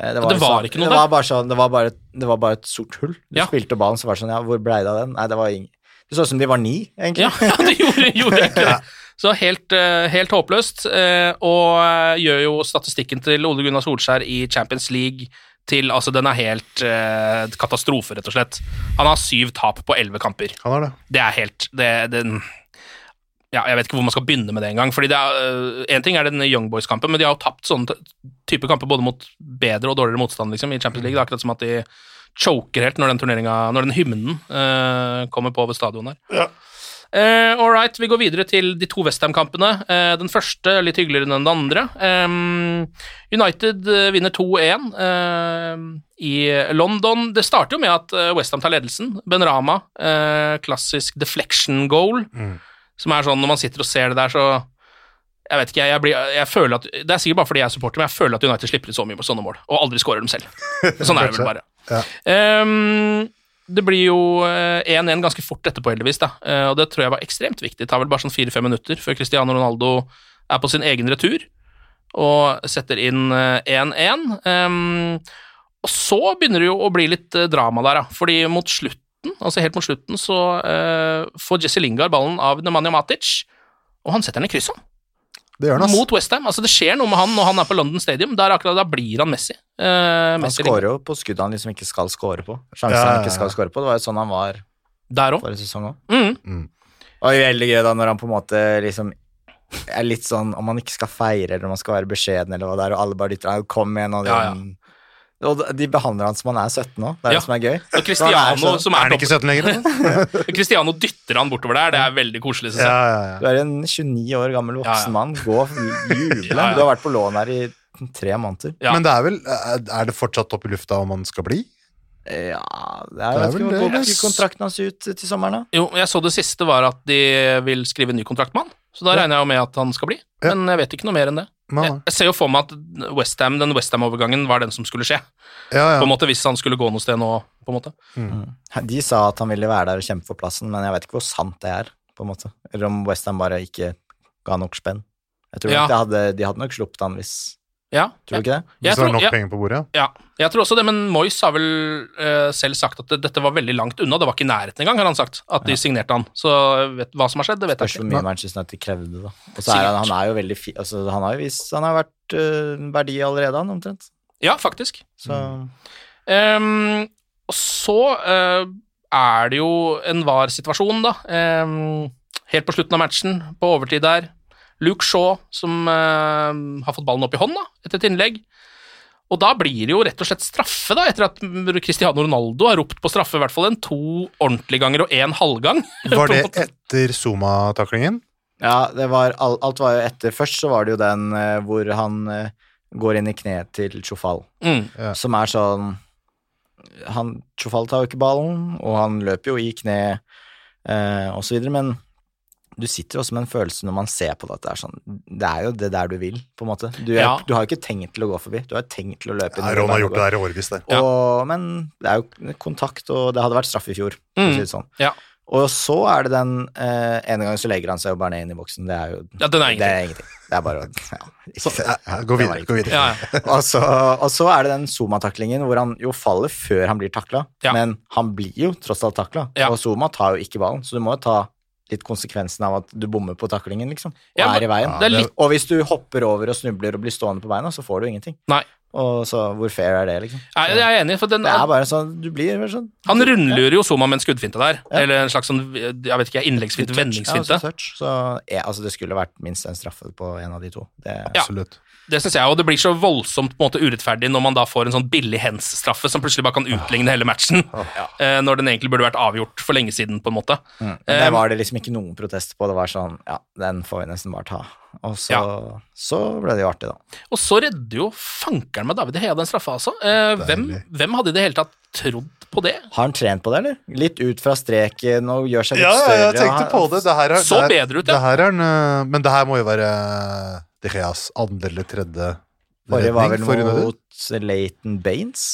eh, det var, det var sånn- ikke noe det var bare sånn, det var bare, det var bare et sort hull. Du Ja. spilte ballen, så var det sånn Ja, hvor blei det av den? Nei, det var ingen Det så ut som de var ni, egentlig. Ja, ja det gjorde, gjorde egentlig det. Så helt, eh, helt håpløst, eh, og eh, gjør jo statistikken til Ole Gunnar Solskjær i Champions League til Altså, den er helt uh, katastrofe, rett og slett. Han har syv tap på elleve kamper. Han har det. Det er helt det, det, ja, Jeg vet ikke hvor man skal begynne med det engang. er, En ting er den Young Boys-kampen, men de har jo tapt sånne type kamper både mot bedre og dårligere motstand liksom, i Champions League. Det er akkurat som at de choker helt når den når den hymnen uh, kommer på ved stadion her. Eh, all right, vi går videre til de to Westham-kampene. Uh, den første litt hyggeligere enn den andre. Um, United vinner 2-1 uh, i London. Det starter jo med at Westham tar ledelsen. Ben Rama, klassisk deflection goal, som er sånn når man sitter og ser det der, så jeg vet ikke, jeg, blir, jeg føler at Det er sikkert bare fordi jeg er supporter, men jeg føler at United slipper ut så mye på sånne mål, og aldri skårer dem selv. Sånn er det vel bare. Ja. Ehm, det blir jo eh, 1-1 ganske fort etterpå, heldigvis, da. Eh, og det tror jeg var ekstremt viktig. Det tar vel bare sånn fire-fem minutter før Cristiano Ronaldo er på sin egen retur og setter inn eh, 1-1. Ehm, og så begynner det jo å bli litt eh, drama der, da. Fordi mot slutten, altså helt mot slutten, så eh, får Jesse Lingard ballen av Nemanja Matic, og han setter den i krysset. Det gjør han, ass. Mot Westham. Altså, det skjer noe med han når han er på London Stadium. Der akkurat da blir han Messi. Eh, Han skårer jo på skudd han liksom ikke skal skåre på. Sjanser Ja, ja, han ikke skal skåre på. Det var jo sånn han var Der òg. forrige sesong òg. Mm. Og veldig gøy da når han på en måte liksom er litt sånn om han ikke skal feire eller om han skal være beskjeden eller hva det er, og alle bare dytter han Kom igjen, og, Ja, ja. Og de behandler han som han er 17 nå. Det er Ja. det som er gøy. Og Cristiano, er så- som Er er han ikke 17 lenger? Cristiano dytter han bortover der. Det er veldig koselig, Ja, ja, ja. Du er en 29 år gammel Ja, ja. voksen mann. Gå og juble. Ja, ja. Du har vært på lån her i tre måneder. Ja. Men det er vel Er det fortsatt opp i lufta om han skal bli? Ja, det er, Det er vel det, går kontrakten hans ut til sommeren, da. Jo, jeg så det siste var at de vil skrive en ny kontrakt med han. Så da regner jeg jo med at han skal bli. Ja. Men jeg vet ikke noe mer enn det. Jeg, jeg ser jo for meg at West Ham, den Westham-overgangen var den som skulle skje. Ja, På en måte Hvis han skulle gå noe sted nå, på en måte. De sa at han ville være der og kjempe for plassen, men jeg vet ikke hvor sant det er, på en måte. Eller om Westham bare ikke ga nok spenn. Jeg tror Ja. de, hadde, de hadde nok sluppet han hvis Ja, Tror du ikke det? Jeg Hvis det er tror- nok ja. penger på bordet, ja. ja. Jeg tror også det, men Moyes har vel uh, selv sagt at det, dette var veldig langt unna. Det var ikke i nærheten engang, har han sagt, at de signerte han. Så vet, hva som har skjedd, det vet Spørs jeg hvor ikke. mye Manchester United krevde, da. Og så er han, han er jo veldig fi... Altså, han har jo vist Han har vært uh, verdi allerede, han, omtrent. Ja, faktisk. Så um, og så uh, er det jo en var-situasjon, da. Um, helt på slutten av matchen, på overtid der. Luke Shaw som uh, har fått ballen opp i hånda etter et innlegg. Og da blir det jo rett og slett straffe, da, etter at Cristiano Ronaldo har ropt på straffe i hvert fall en to ordentlige ganger og en halvgang. Var det etter Zuma-taklingen? Ja, det var, alt, alt var jo etter. Først så var det jo den eh, hvor han eh, går inn i kneet til Chofal, Mm. Ja. som er sånn han, Chofal tar jo ikke ballen, og han løper jo i kne eh, og så videre, men du sitter også med en følelse når man ser på det, at det er sånn Det er jo det der du vil, på en måte. Du, er, Ja. du har jo ikke tenkt til å gå forbi, du har jo tenkt til å løpe Ja. Ron har gjort det der i årevis, der. Ja. Og, men det er jo kontakt, og det hadde vært straff i fjor, for å si det sånn. Ja. Og så er det den eh, ene gangen så legger han seg jo bare ned inn i boksen. Det er jo Ja, den er Det ingenting. er ingenting. Det er bare å ja, Ja, ja, gå videre, gå videre. Ja, ja. og, så, og så er det den Zuma-taklingen hvor han jo faller før han blir takla, Ja. men han blir jo tross alt takla, Ja. og Zuma tar jo ikke ballen, så du må jo ta litt konsekvensen av at du bommer på taklingen, liksom, og Ja, men er i veien. Ja, er litt- Og hvis du hopper over og snubler og blir stående på beina, så får du ingenting. Nei. Og så hvor fair er det, liksom? Nei, jeg er enig, for den, Det er bare sånn, du blir sånn han rundlurer jo Zuma med en skuddfinte der. Ja. Eller en slags sånn, jeg vet ikke, innleggsfinte, Ja, vendingsfinte. altså touch. Så ja, altså, det skulle vært minst en straffe på en av de to. Det, Ja. Absolutt. Det synes jeg, og det blir så voldsomt på en måte urettferdig når man da får en sånn billig hands-straffe som plutselig bare kan utligne hele matchen, ja. når den egentlig burde vært avgjort for lenge siden, på en måte. Mm. Eh, det var det liksom ikke noen protest på. Det var sånn Ja, den får vi nesten bare ta. Og så, Ja. så ble det jo artig, da. Og så redder jo fankeren med David Hea den straffa, altså. Eh, hvem, hvem hadde i det hele tatt trodd på det? Har han trent på det, eller? Litt ut fra streken og gjør seg litt Ja, ja, jeg tenkte på det. det her er, Så det her, bedre ut, ja. Det her er eh, men det her må jo være De Geas andre eller tredje Forrige var vel for mot Leighton Baines.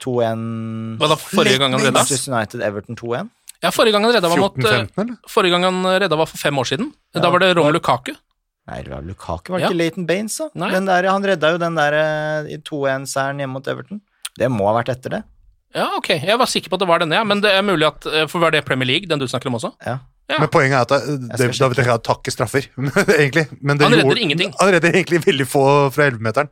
2-1 Hva da, forrige gang han redda? Manchester United Everton 2-1. Ja, forrige gang han redda var mot eh, 14-15. Forrige gang han redda var for fem år siden. Da var det Rom Lukaku. Nei, det var Lukaku, var det Ja. ikke Leighton Baines, da? Nei. Den der, han redda jo den der eh, i 2-1-seieren hjemme mot Everton. Det må ha vært etter det. Ja, ok. Jeg var sikker på at det var denne, ja. Men det er mulig at eh, For var det Premier League, den du snakker om også? Ja. Ja. Men poenget er at det- David, Gea tar ikke straffer, egentlig. Men det Han redder gjorde- ingenting. Han redder egentlig veldig få fra 11-meteren.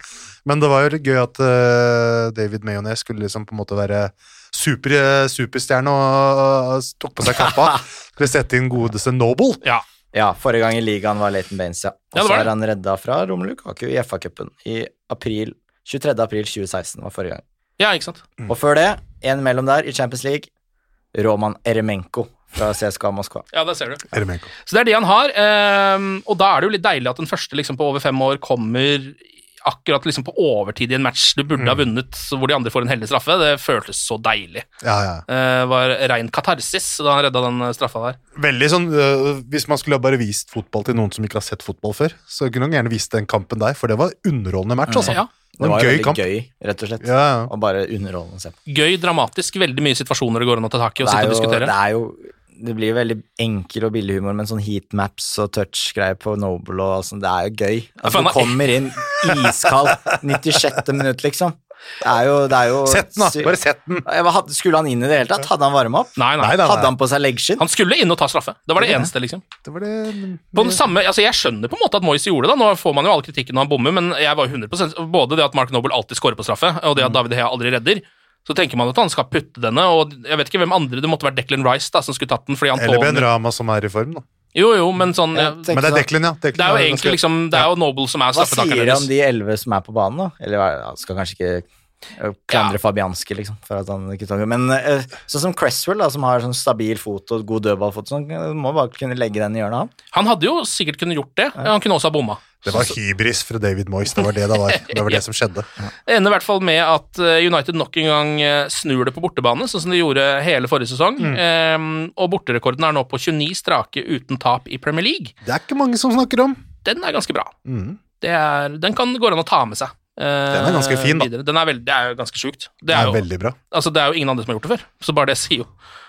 Men det var jo gøy at uh, David Mayonnaise skulle liksom på en måte være super, superstjerne og uh, tok på seg kappa. Skulle sette inn godeste Noble. Ja. Ja, forrige gang i ligaen var Leighton Baines, ja. Ja, Og så ja, er han redda fra Romelu Kaku i FA-cupen i april 23. april 2016 var forrige gang. ja, ikke sant. Og før det, en mellom der i Champions League, Roman Eremenko fra CSKA Moskva. Ja, der ser du. Eremenko. Så det er de han har, ehm, og da er det jo litt deilig at den første liksom, på over fem år kommer akkurat liksom, på overtid i en match du burde ha vunnet, hvor de andre får en heldig straffe. Det føltes så deilig. Ja, ja. Det var rein katarsis da han redda den eh, straffa der. Veldig sånn øh, Hvis man skulle bare vist fotball til noen som ikke har sett fotball før, så kunne han gjerne vist den kampen der, for det var underholdende match, altså. Ja. Det var jo gøy veldig kamp. gøy, rett og slett. Ja, ja. Og bare underholdende å se på. Gøy, dramatisk, veldig mye situasjoner det går an å ta tak i og Det sitte og diskutere. det er jo det blir jo veldig enkel og billig humor, men sånn heatmaps og touch-greier på Noble og sånn, det er jo gøy. At Altså, du kommer inn iskald 96. minutt, liksom. Det er jo, det er jo Sett den, da! Bare sett den! Skulle han inn i det hele tatt? Hadde han varma opp? Nei, nei. Nei, nei, Hadde nei. han på seg leggskinn? Han skulle inn og ta straffe. Det var det Det var eneste, liksom. Det var det På den samme, altså Jeg skjønner på en måte at Moyes gjorde det. da Nå får man jo all kritikken når han bommer, men jeg var jo 100 både det at Mark Noble alltid scorer på straffe, og det at David Hea aldri redder. Så tenker man at han skal putte denne, og jeg vet ikke hvem andre Det måtte vært Declan Rice da som skulle tatt den. fordi Eller Ben Rama som er i form, da. Jo, jo, men sånn ja, Men det er Declan, ja. Declan Det er jo egentlig liksom Det er jo Noble som er Hva sier han om de elleve som er på banen, da? Eller han skal kanskje ikke klandre klandre Fabianski, liksom, for at han ikke tar Men øh, sånn som Cresswell, da, som har sånn stabil fot og god dødballfot, sånn, må bare kunne legge den i hjørnet, han. Han hadde jo sikkert kunnet gjort det. Han kunne også ha bomma. Det var hybris fra David Moyes. Det var det det var. Det var det som skjedde. Det ender i hvert fall med at eh, United nok en gang eh, snur det på bortebane, sånn som de gjorde hele forrige sesong. Mm. Eh, og borterekorden er nå på 29 strake uten tap i Premier League. Det er ikke mange som snakker om. Den er ganske bra. Mm. Det er, den kan gå an å ta med seg. eh, Den er ganske fin, da. videre. Den er veld, det er jo ganske sjukt. Det Det er jo, veldig bra. altså, det er jo ingen andre som har gjort det før, så bare det sier jo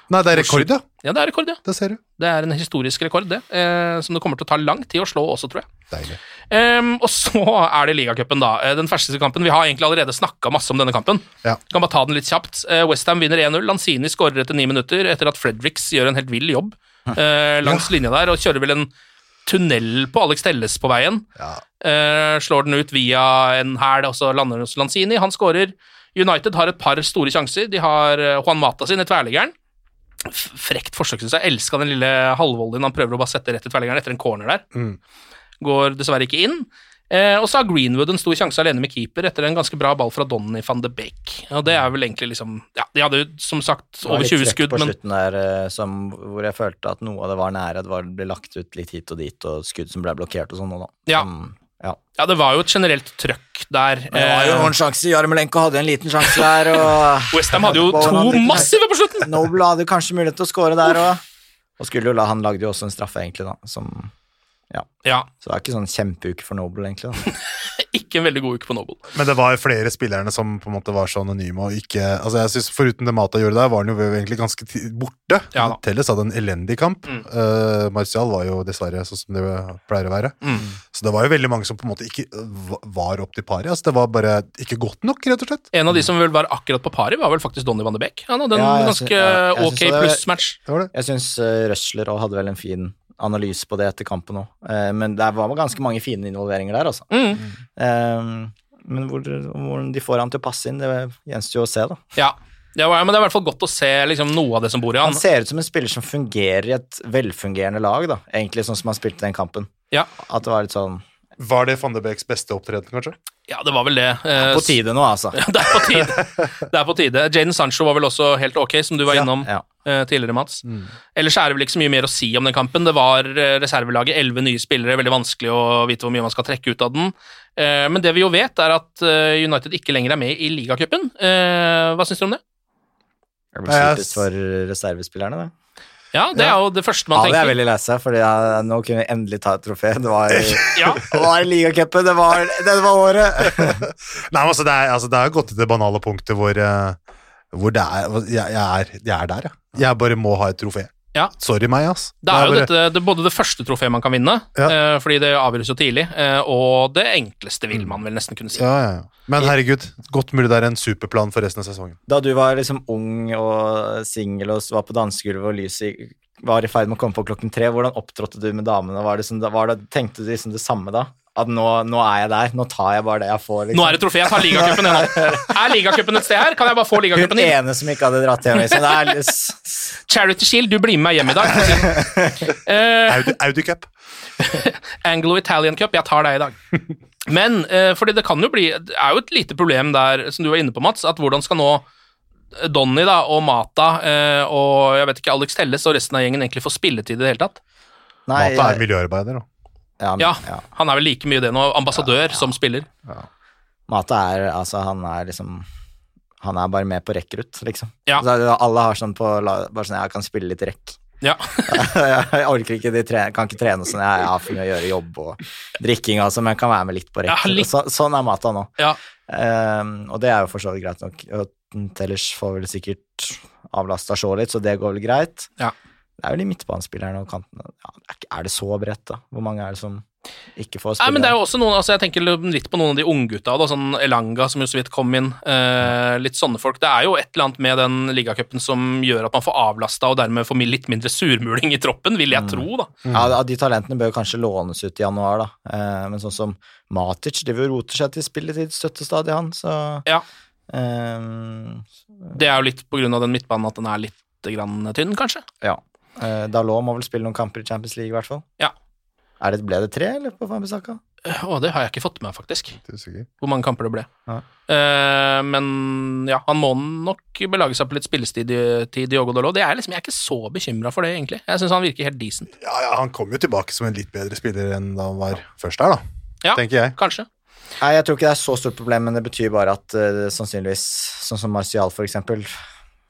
Nei, det er rekord, ja. Ja, det er rekord, ja. Det ser du. Det er en historisk rekord, det. Eh, som det kommer til å ta lang tid å slå også, tror jeg. Deilig. Ehm, og så er det ligacupen, da. Eh, Den ferskeste kampen. Vi har egentlig allerede snakka masse om denne kampen. Ja. Kan bare ta den litt kjapt. Uh, Westham vinner 1-0. Lanzini skårer etter ni minutter etter at Fredericks gjør en helt vill jobb uh, langs linja der, og kjører vel en tunnel på Alex Telles på veien. Ja. Uh, slår den ut via en hæl, og så lander den hos Lanzini. Han skårer. United har et par store sjanser. De har eh, Juan Mata sin i tverrliggeren. Frekt forsøk, syns jeg. Elska den lille halvvolleyen han prøver å bare sette rett i tverrliggeren etter en corner der. Mm. Går dessverre ikke inn. Eh, og så har Greenwood en stor sjanse alene med keeper etter en ganske bra ball fra Donny van de Beek. Og det er vel egentlig liksom Ja, de hadde jo som sagt Det var over litt 20 skudd, på men slutten der øh, som, hvor jeg følte at noe av det var nære. Det var, ble lagt ut litt hit og dit, og skudd som ble blokkert og sånn. og da. Ja. Ja. ja, det var jo et generelt trøkk der. Men det var jo Eh, noen sjanse Jarmolenko hadde en liten sjanse der, og Westham hadde jo to massive på slutten! Noble hadde kanskje mulighet til å score der òg. Og skulle jo la, han lagde jo også en straffe, egentlig, da, som Ja, Så det er ikke sånn kjempeuke for Noble, egentlig. da. ikke en veldig god uke på Noble. Men det var flere spillerne som på en måte var så anonyme og ikke altså jeg synes Foruten det Mata gjorde der, var han jo egentlig ganske borte. Ja. Telles hadde en elendig kamp. Mm. Uh, Martial var jo dessverre sånn som det pleier å være. Mm. Så det var jo veldig mange som på en måte ikke var opp til paret. Altså det var bare ikke godt nok, rett og slett. En av de som vel var akkurat på pari, var vel faktisk Donny van de Beek. Han hadde en Ja, jeg ganske ok synes pluss-match. Det var det. Jeg syns uh, Røsler òg hadde vel en fin analyse på det etter kampen òg. men det var ganske mange fine involveringer der, altså. Mm. Eh, men hvor, hvor de får han til å passe inn, det gjenstår jo å se, da. Ja. Det var, men det er i hvert fall godt å se liksom, noe av det som bor i han. Han ser ut som en spiller som fungerer i et velfungerende lag, da. Egentlig sånn som han spilte den kampen. Ja. At det var litt sånn Var det van de Beeks beste opptreden, kanskje? Ja, det var vel det. Eh, På tide nå, altså. det er på tide. Det er på tide. Jaden Sancho var vel også helt ok, som du var Ja, innom ja. eh, tidligere, Mats. Ellers er det vel ikke så mye mer å si om den kampen. Det var eh, reservelaget, elleve nye spillere, veldig vanskelig å vite hvor mye man skal trekke ut av den. Eh, men det vi jo vet, er at eh, United ikke lenger er med i ligacupen. Eh, hva syns du om det? Det jeg- blir kjipest for reservespillerne, det. Ja, det er jo det første man Ja, det er veldig lei seg, for nå kunne vi endelig ta et trofé. Det var, Ja, var ligacupen, det, var- det var året! Nei, men altså det, er, altså det har gått til det banale punktet hvor, eh, hvor det er jeg, jeg, er jeg er der, jeg. Jeg bare må ha et trofé. Ja. Sorry meg, ass. Det er jo bare- dette, det, både det første trofeet man kan vinne, Ja. eh, fordi det avgjøres jo tidlig, eh, og det enkleste vil man vel nesten kunne si. Ja, ja, ja. Men herregud, godt mulig det er en superplan for resten av sesongen. Da du var liksom ung og singel og var på dansegulvet og lyset var i ferd med å komme på klokken tre, hvordan opptrådte du med damene? Var det som, var det, tenkte du liksom det samme da? At nå, nå er jeg der, nå tar jeg bare det jeg får. Liksom. Nå er det trofé, jeg tar ligacupen jeg nå. Er ligacupen et sted her? Kan jeg bare få Hun inn? Hun ene som ikke hadde dratt hjem. Liksom. Det er, litt- Charity Shield, du blir med meg hjem i dag. uh, Audi, Audi Cup. Anglo-Italian Cup, jeg tar deg i dag. Men, uh, fordi det kan jo bli Det er jo et lite problem der, som du var inne på, Mats, at hvordan skal nå Donny da, og Mata eh, og jeg vet ikke, Alex Telles og resten av gjengen egentlig få spilletid i det hele tatt? Nei, Mata er miljøarbeider, da. Ja, Ja, ja. han er vel like mye det nå, ambassadør som spiller. Mata er altså Han er liksom Han er bare med på rekrutt, liksom. Ja. Så alle har sånn på Bare sånn Jeg kan spille litt rekk. Ja. jeg orker ikke de tre, kan ikke trene sånn. Jeg har for mye å gjøre jobb og drikking, altså, men jeg kan være med litt på rekk. Ja, litt. Så, sånn er Mata nå. Ja. Um, og det er jo for så vidt greit nok. Og Tellers får vel sikkert avlasta så litt, så det går vel greit. Ja. Det er jo de midtbanespillerne og kantene. Ja, er det så bredt, da? Hvor mange er det som ikke får Nei, spille? men det er jo også noen, altså jeg tenker litt på noen av de unggutta, sånn Elanga som jo så vidt kom inn, eh, litt sånne folk. Det er jo et eller annet med den ligacupen som gjør at man får avlasta og dermed får litt mindre surmuling i troppen, vil jeg tro, da. Ja, de talentene bør kanskje lånes ut i januar, da. Eh, men sånn som Matic driver vil rote seg til spilletid, støttestadig han, så Ja. eh, Det er jo litt på grunn av den midtbanen at den er litt grann tynn, kanskje. Ja. Eh, Dalot må vel spille noen kamper i Champions League, i hvert fall. Ja. Er det, ble det tre, eller, på Fambisaka? Å, det har jeg ikke fått med meg, faktisk. Hvor mange kamper det ble. Ja. Uh, men ja, han må nok belage seg på litt spillestid til Diogo Dalot. Det er liksom, jeg er ikke så bekymra for det, egentlig. Jeg syns han virker helt decent. Ja, ja, han kom jo tilbake som en litt bedre spiller enn da han var først her, da. Ja. Tenker jeg. Kanskje. Nei, jeg tror ikke det er så stort problem, men det betyr bare at uh, sannsynligvis, sånn som Martial for eksempel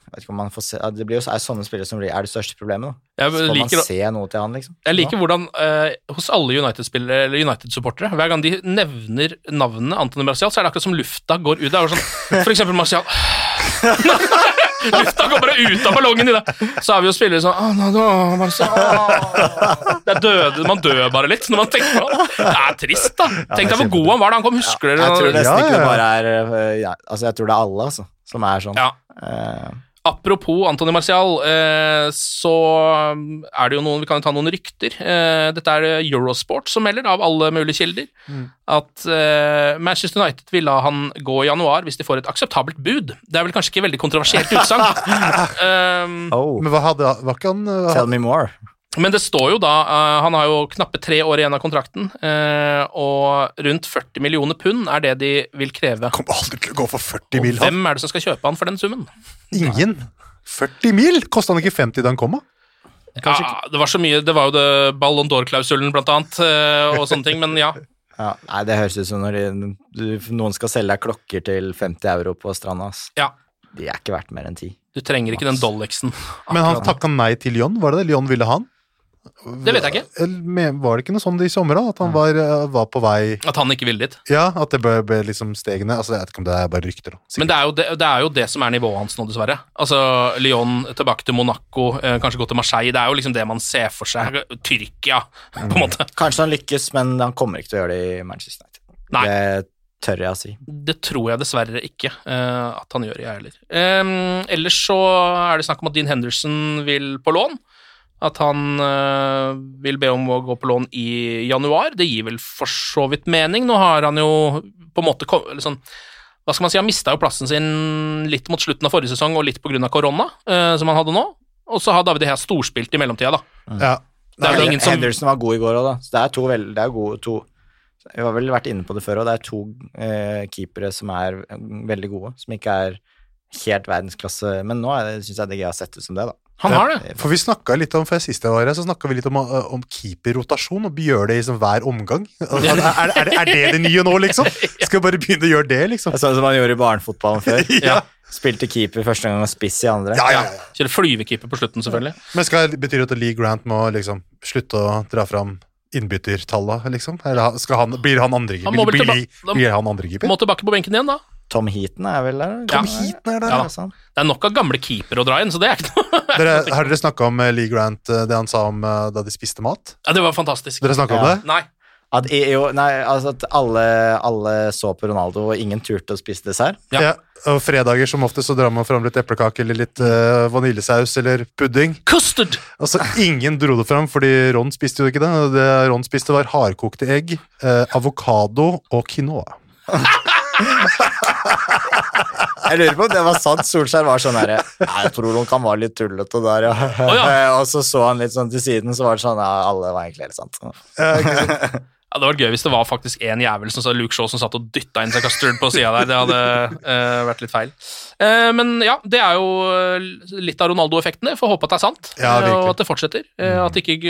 jeg vet ikke om man får se, Det blir jo er sånne spillere som blir, er det største problemet. da. Ja, Så får liker, man se noe til han, liksom. jeg liker hvordan eh, hos alle United-spillere eller United-supportere, hver gang de nevner navnet Antony Martial, så er det akkurat som lufta går ut. Det er jo sånn, for eksempel Martial Lufta går bare ut av ballongen i det. Så er vi jo spillere sånn oh, no, no, Martial». Det er døde, Man dør bare litt når man tenker på det. Det er trist, da. Tenk deg hvor god han var da han kom. Husker Jeg tror nesten ikke det bare er eh, ja, Altså, jeg tror det er alle, altså, som er sånn. Ja. Eh, Apropos Antony Martial, eh, så er det jo noen Vi kan jo ta noen rykter. Eh, dette er Eurosport som melder, av alle mulige kilder, at eh, Manchester United vil la han gå i januar hvis de får et akseptabelt bud. Det er vel kanskje ikke veldig kontroversielt utsagn. um, oh, Men hva hadde Var ikke han tell me more. Men det står jo da eh, Han har jo knappe tre år igjen av kontrakten, eh, og rundt 40 millioner pund er det de vil kreve. Kommer aldri til å gå for 40 mil. Han. hvem er det som skal kjøpe han for den summen? Ingen. 40 mil? Kosta han ikke 50 da han kom, da? Ja, det var så mye Det var jo det Ballon d'Or-klausulen, blant annet, eh, og sånne ting, men ja. Ja, nei, det høres ut som når de, du, noen skal selge deg klokker til 50 euro på stranda. ass. ja. De er ikke verdt mer enn 10. Du trenger ikke den Dollexen. Men han takka nei til Lyon, var det det Lyon ville ha han? Det vet jeg ikke. Var det ikke noe sånn i sommer, da? At han var, uh, var på vei At han ikke ville dit. Ja, at det ble, ble liksom stegene Altså, Jeg vet ikke om det er bare rykter, da. Men det er, jo det, det er jo det som er nivået hans nå, dessverre. Altså, Lyon tilbake til Monaco, eh, kanskje gå til Marseille. Det er jo liksom det man ser for seg. Tyrkia, på en måte. Kanskje han lykkes, men han kommer ikke til å gjøre det i Manchester United. Nei. Det tør jeg å si. Det tror jeg dessverre ikke uh, at han gjør, jeg heller. Um, ellers så er det snakk om at Dean Henderson vil på lån. At han eh, vil be om å gå på lån i januar. Det gir vel for så vidt mening. Nå har han jo på en måte liksom, Hva skal man si, han mista jo plassen sin litt mot slutten av forrige sesong og litt pga. korona, eh, som han hadde nå. Og så har David Hea storspilt i mellomtida, da. Ja. Det er vel ingen som Henderson var god i går òg, da. Så det er to veldig Det er gode to Vi har vel vært inne på det før, og det er to eh, keepere som er veldig gode, som ikke er helt verdensklasse. Men nå syns jeg DG har sett ut som det, da. Han har det. For vi snakka litt om før sist jeg var her, så snakka vi litt om, uh, om keeperrotasjon, og gjør det i sånn hver omgang. Er, er, er, er det det nye nå, liksom? Skal vi bare begynne å gjøre det, liksom? Sånn som man gjorde i barnefotballen før. Ja. Spilte keeper første gang og spiss i andre. Ja, ja, ja. Kjøre flyvekeeper på slutten, selvfølgelig. Men skal, betyr det at Lee Grant må liksom slutte å dra fram innbyttertalla, liksom? Eller skal han, blir han andrekeeper? Han må Blir, Lee- blir han andrekeeper? Må tilbake på benken igjen, da. Tom Heaton er vel der? Tom Heaton er der, Ja. Ja, sant. Det er nok av gamle keepere å dra inn, så det er ikke noe Dere, har dere snakka om eh, Lee Grant, eh, det han sa om eh, da de spiste mat? Ja, Det var fantastisk. Dere snakka om det? Nei. At, jo, nei, altså at alle, alle så på Ronaldo, og ingen turte å spise dessert. Ja. Og fredager som ofte så drar man fram litt eplekake eller litt uh, vaniljesaus eller pudding. Custard! Altså, Ingen dro det fram, fordi Ron spiste jo ikke det. Det Ron spiste, var hardkokte egg, eh, avokado og quinoa. Jeg lurer på om det var sant. Solskjær var sånn herre Jeg tror han kan være litt tullete der, ja. ja. og så så han litt sånn til siden, så var det sånn Ja, alle var egentlig helt sant. Ja, Det hadde vært gøy hvis det var faktisk en jævel som sa Luke Shaw som satt og dytta inn seg custard på sida der. Det hadde uh, vært litt feil. Eh, men ja, det er jo eh, litt av Ronaldo-effektene. det. Får håpe at det er sant, Ja, eh, og at det fortsetter. Eh,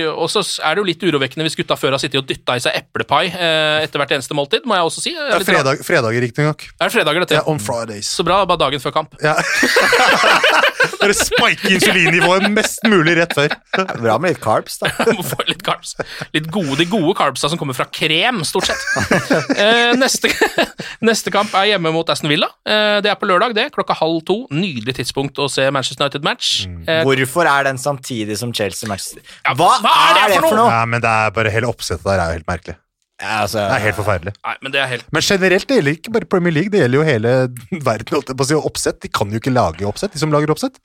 og så er det jo litt urovekkende hvis gutta før har sittet og dytta i seg eplepai etter hvert eneste måltid, må jeg også si. Det er Litt fredag, fredager, riktignok. Er det fredager, dette? Ja, on Fridays. Så bra, bare dagen før kamp. Ja. Bare spike insulinnivået mest mulig rett før. Bra med litt carbs, da. Må få litt carbs. Litt gode, de gode carbsa som kommer fra krem, stort sett. Eh, neste, neste kamp er hjemme mot Aston Villa. Eh, det er på lørdag, det. Klokka halv to. Nydelig tidspunkt å se Manchester United-match. Eh, Hvorfor er den samtidig som Chelsea-match? Hva, hva er det for noe? Ja, men det er bare hele oppsettet der er jo helt merkelig. Ja, altså, Det er helt forferdelig. Nei, men det er helt Men generelt, det gjelder ikke bare Premier League, det gjelder jo hele verden. holdt jeg på å si, Oppsett, De kan jo ikke lage oppsett, de som lager oppsett.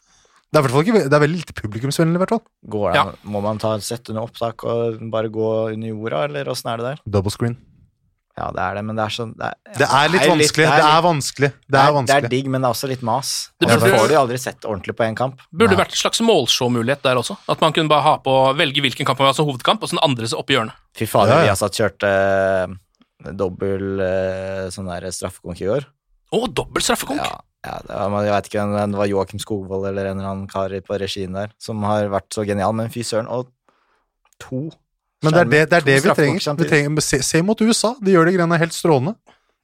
Det er, ikke, det er veldig lite publikumsvennlig, i hvert fall. går det, Ja. Må man ta sett under opptak og bare gå under jorda, eller åssen er det der? Double screen. Ja, det er det, men det er sånn Det er, Det er litt vanskelig. Det er vanskelig. Det er det er digg, men det er også litt mas. Det Og så burde- får du jo aldri sett ordentlig på én kamp. Burde vært en slags målshow-mulighet der også. At man kunne bare ha på, velge hvilken kamp man vil ha som hovedkamp, og så den andre oppi hjørnet. Fy fader, Ja, ja. vi har satt kjørt eh, dobbel eh, sånn der straffekonk i år. Å, dobbel straffekonk! Ja, ja, det var, jeg vet ikke om det var Joakim Skogvold eller en eller annen kar på regien der som har vært så genial, men fy søren. Og to Men det er det, det, er det vi trenger. Vi trenger se, se mot USA. De gjør de greiene helt strålende.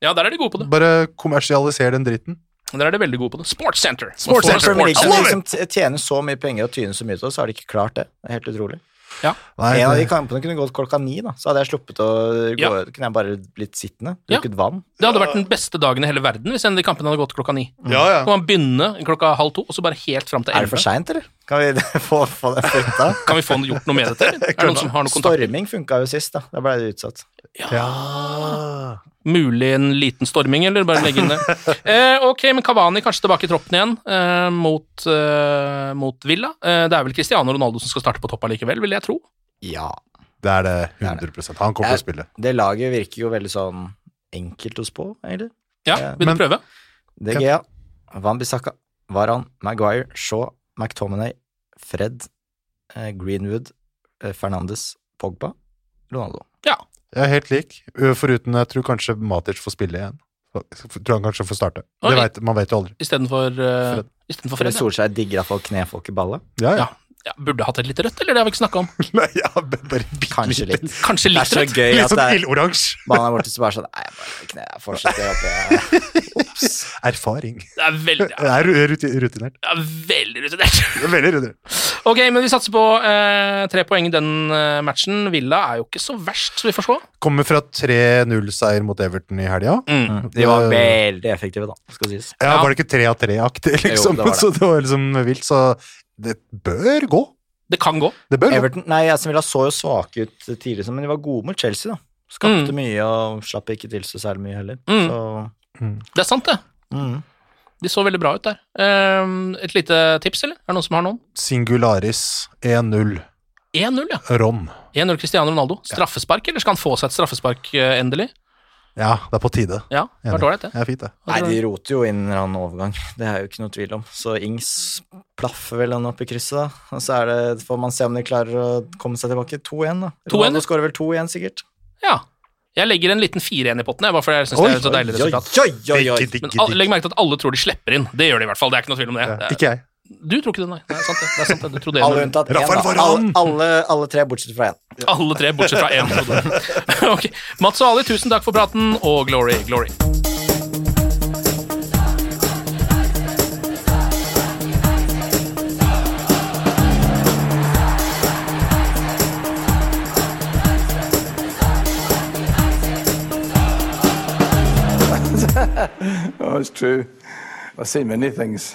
Ja, der er de gode på det. Bare kommersialiser den dritten. Der er de veldig gode på det. Sports Center. Sports Center. League som liksom tjener så mye penger og tyner så mye til så har de ikke klart det. Det er helt utrolig. Nei, en av de kampene kunne gått klokka ni, da. Så hadde jeg sluppet å gå Ja. Kunne jeg bare blitt sittende, Ja. vann. Det hadde vært den beste dagen i hele verden hvis en av de kampene hadde gått klokka ni. ja, ja. Så kan man begynne klokka halv to, og så bare helt fram til Er det for elleve. seint, eller? Kan vi få, få det flytta? Kan vi få gjort noe med dette? Er det noen som har noen kontakt? Storming funka jo sist, da. Da ble det utsatt. ja. Mulig en liten storming, eller bare legge inn det. Eh, ok, men Kavani kanskje tilbake i troppen igjen eh, mot, eh, mot Villa. Eh, det er vel Cristiano Ronaldo som skal starte på topp allikevel, vil jeg tro. Ja. Det er det 100% Han kommer til å spille. Det laget virker jo veldig sånn enkelt å spå, egentlig. Ja, Ja, vil du men- prøve? De Gea, Van Bissaka, Varan, Maguire, Shaw, McTominay, Fred, eh, Greenwood, eh, Fernandes, Pogba, Ronaldo. Ja. Jeg er helt lik, foruten jeg tror kanskje Matic får spille igjen. Jeg tror han kanskje får starte. Det vet, man vet jo aldri. Istedenfor uh, Fred. Istedenfor Fred. Ja. Solskjær digger at folk knefolk i ballet. Ja, ja. Ja. Ja, burde hatt et litt rødt, eller? Det har vi ikke snakka om. Nei, ja bare bitte Kanskje litt. Kanskje Det er så gøy Litt at sånn ildoransje. Man er borte, så bare sånn Nei, jeg bare kne, jeg fortsetter oppe. Erfaring. Det er veldig, Det er ru- rutinert. det er veldig rutinert. Det er Veldig rutinert. Ok, men vi satser på eh, tre poeng i den eh, matchen. Villa er jo ikke så verst, så vi får se. Kommer fra 3-0-seier mot Everton i helga. Mm. De var veldig effektive, da, skal sies. Ja, Ja. Var det ikke tre av tre-aktig, liksom? det var det. Så det var liksom vilt. Så det bør gå. Det kan gå. Det bør gå. Everton Nei, Aston Villa så jo svake ut tidlig, men de var gode mot Chelsea, da. Skapte Mm. mye og slapp ikke til så særlig mye heller. Mm. Så Det er sant, det. mm. De så veldig bra ut der. Eh, et lite tips, eller? Er det noen som har noen? Singularis 1-0. 1-0, ja. Ron. 1-0 Cristiano Ronaldo. Straffespark, eller skal han få seg et straffespark eh, endelig? Ja, det er på tide. Ja, det var dårlig, det. Ja, er fint, det. Nei, de roter jo inn en eller annen overgang. Det er jo ikke noe tvil om. Så Ings plaffer vel han opp i krysset, da. Og så er det, får man se om de klarer å komme seg tilbake. 2-1, da. 2-1, Ronaldo skårer vel 2-1, sikkert. Ja. Jeg legger en liten 4-1 i potten, jeg, bare fordi jeg syns det er et så deilig resultat. oi, oi, oi. Men legg merke til at alle tror de slipper inn. Det gjør de i hvert fall. Det er ikke noe tvil om det. Ja, Ikke jeg. Du tror ikke det, nei. Det er sant, det. det, er sant, det. Du trodde Alle unntatt én! Alle, alle, alle tre bortsett fra én. alle tre, bortsett fra én. okay. ok. Mats og Ali, tusen takk for praten, og glory, glory. oh, it's true. I've seen many things.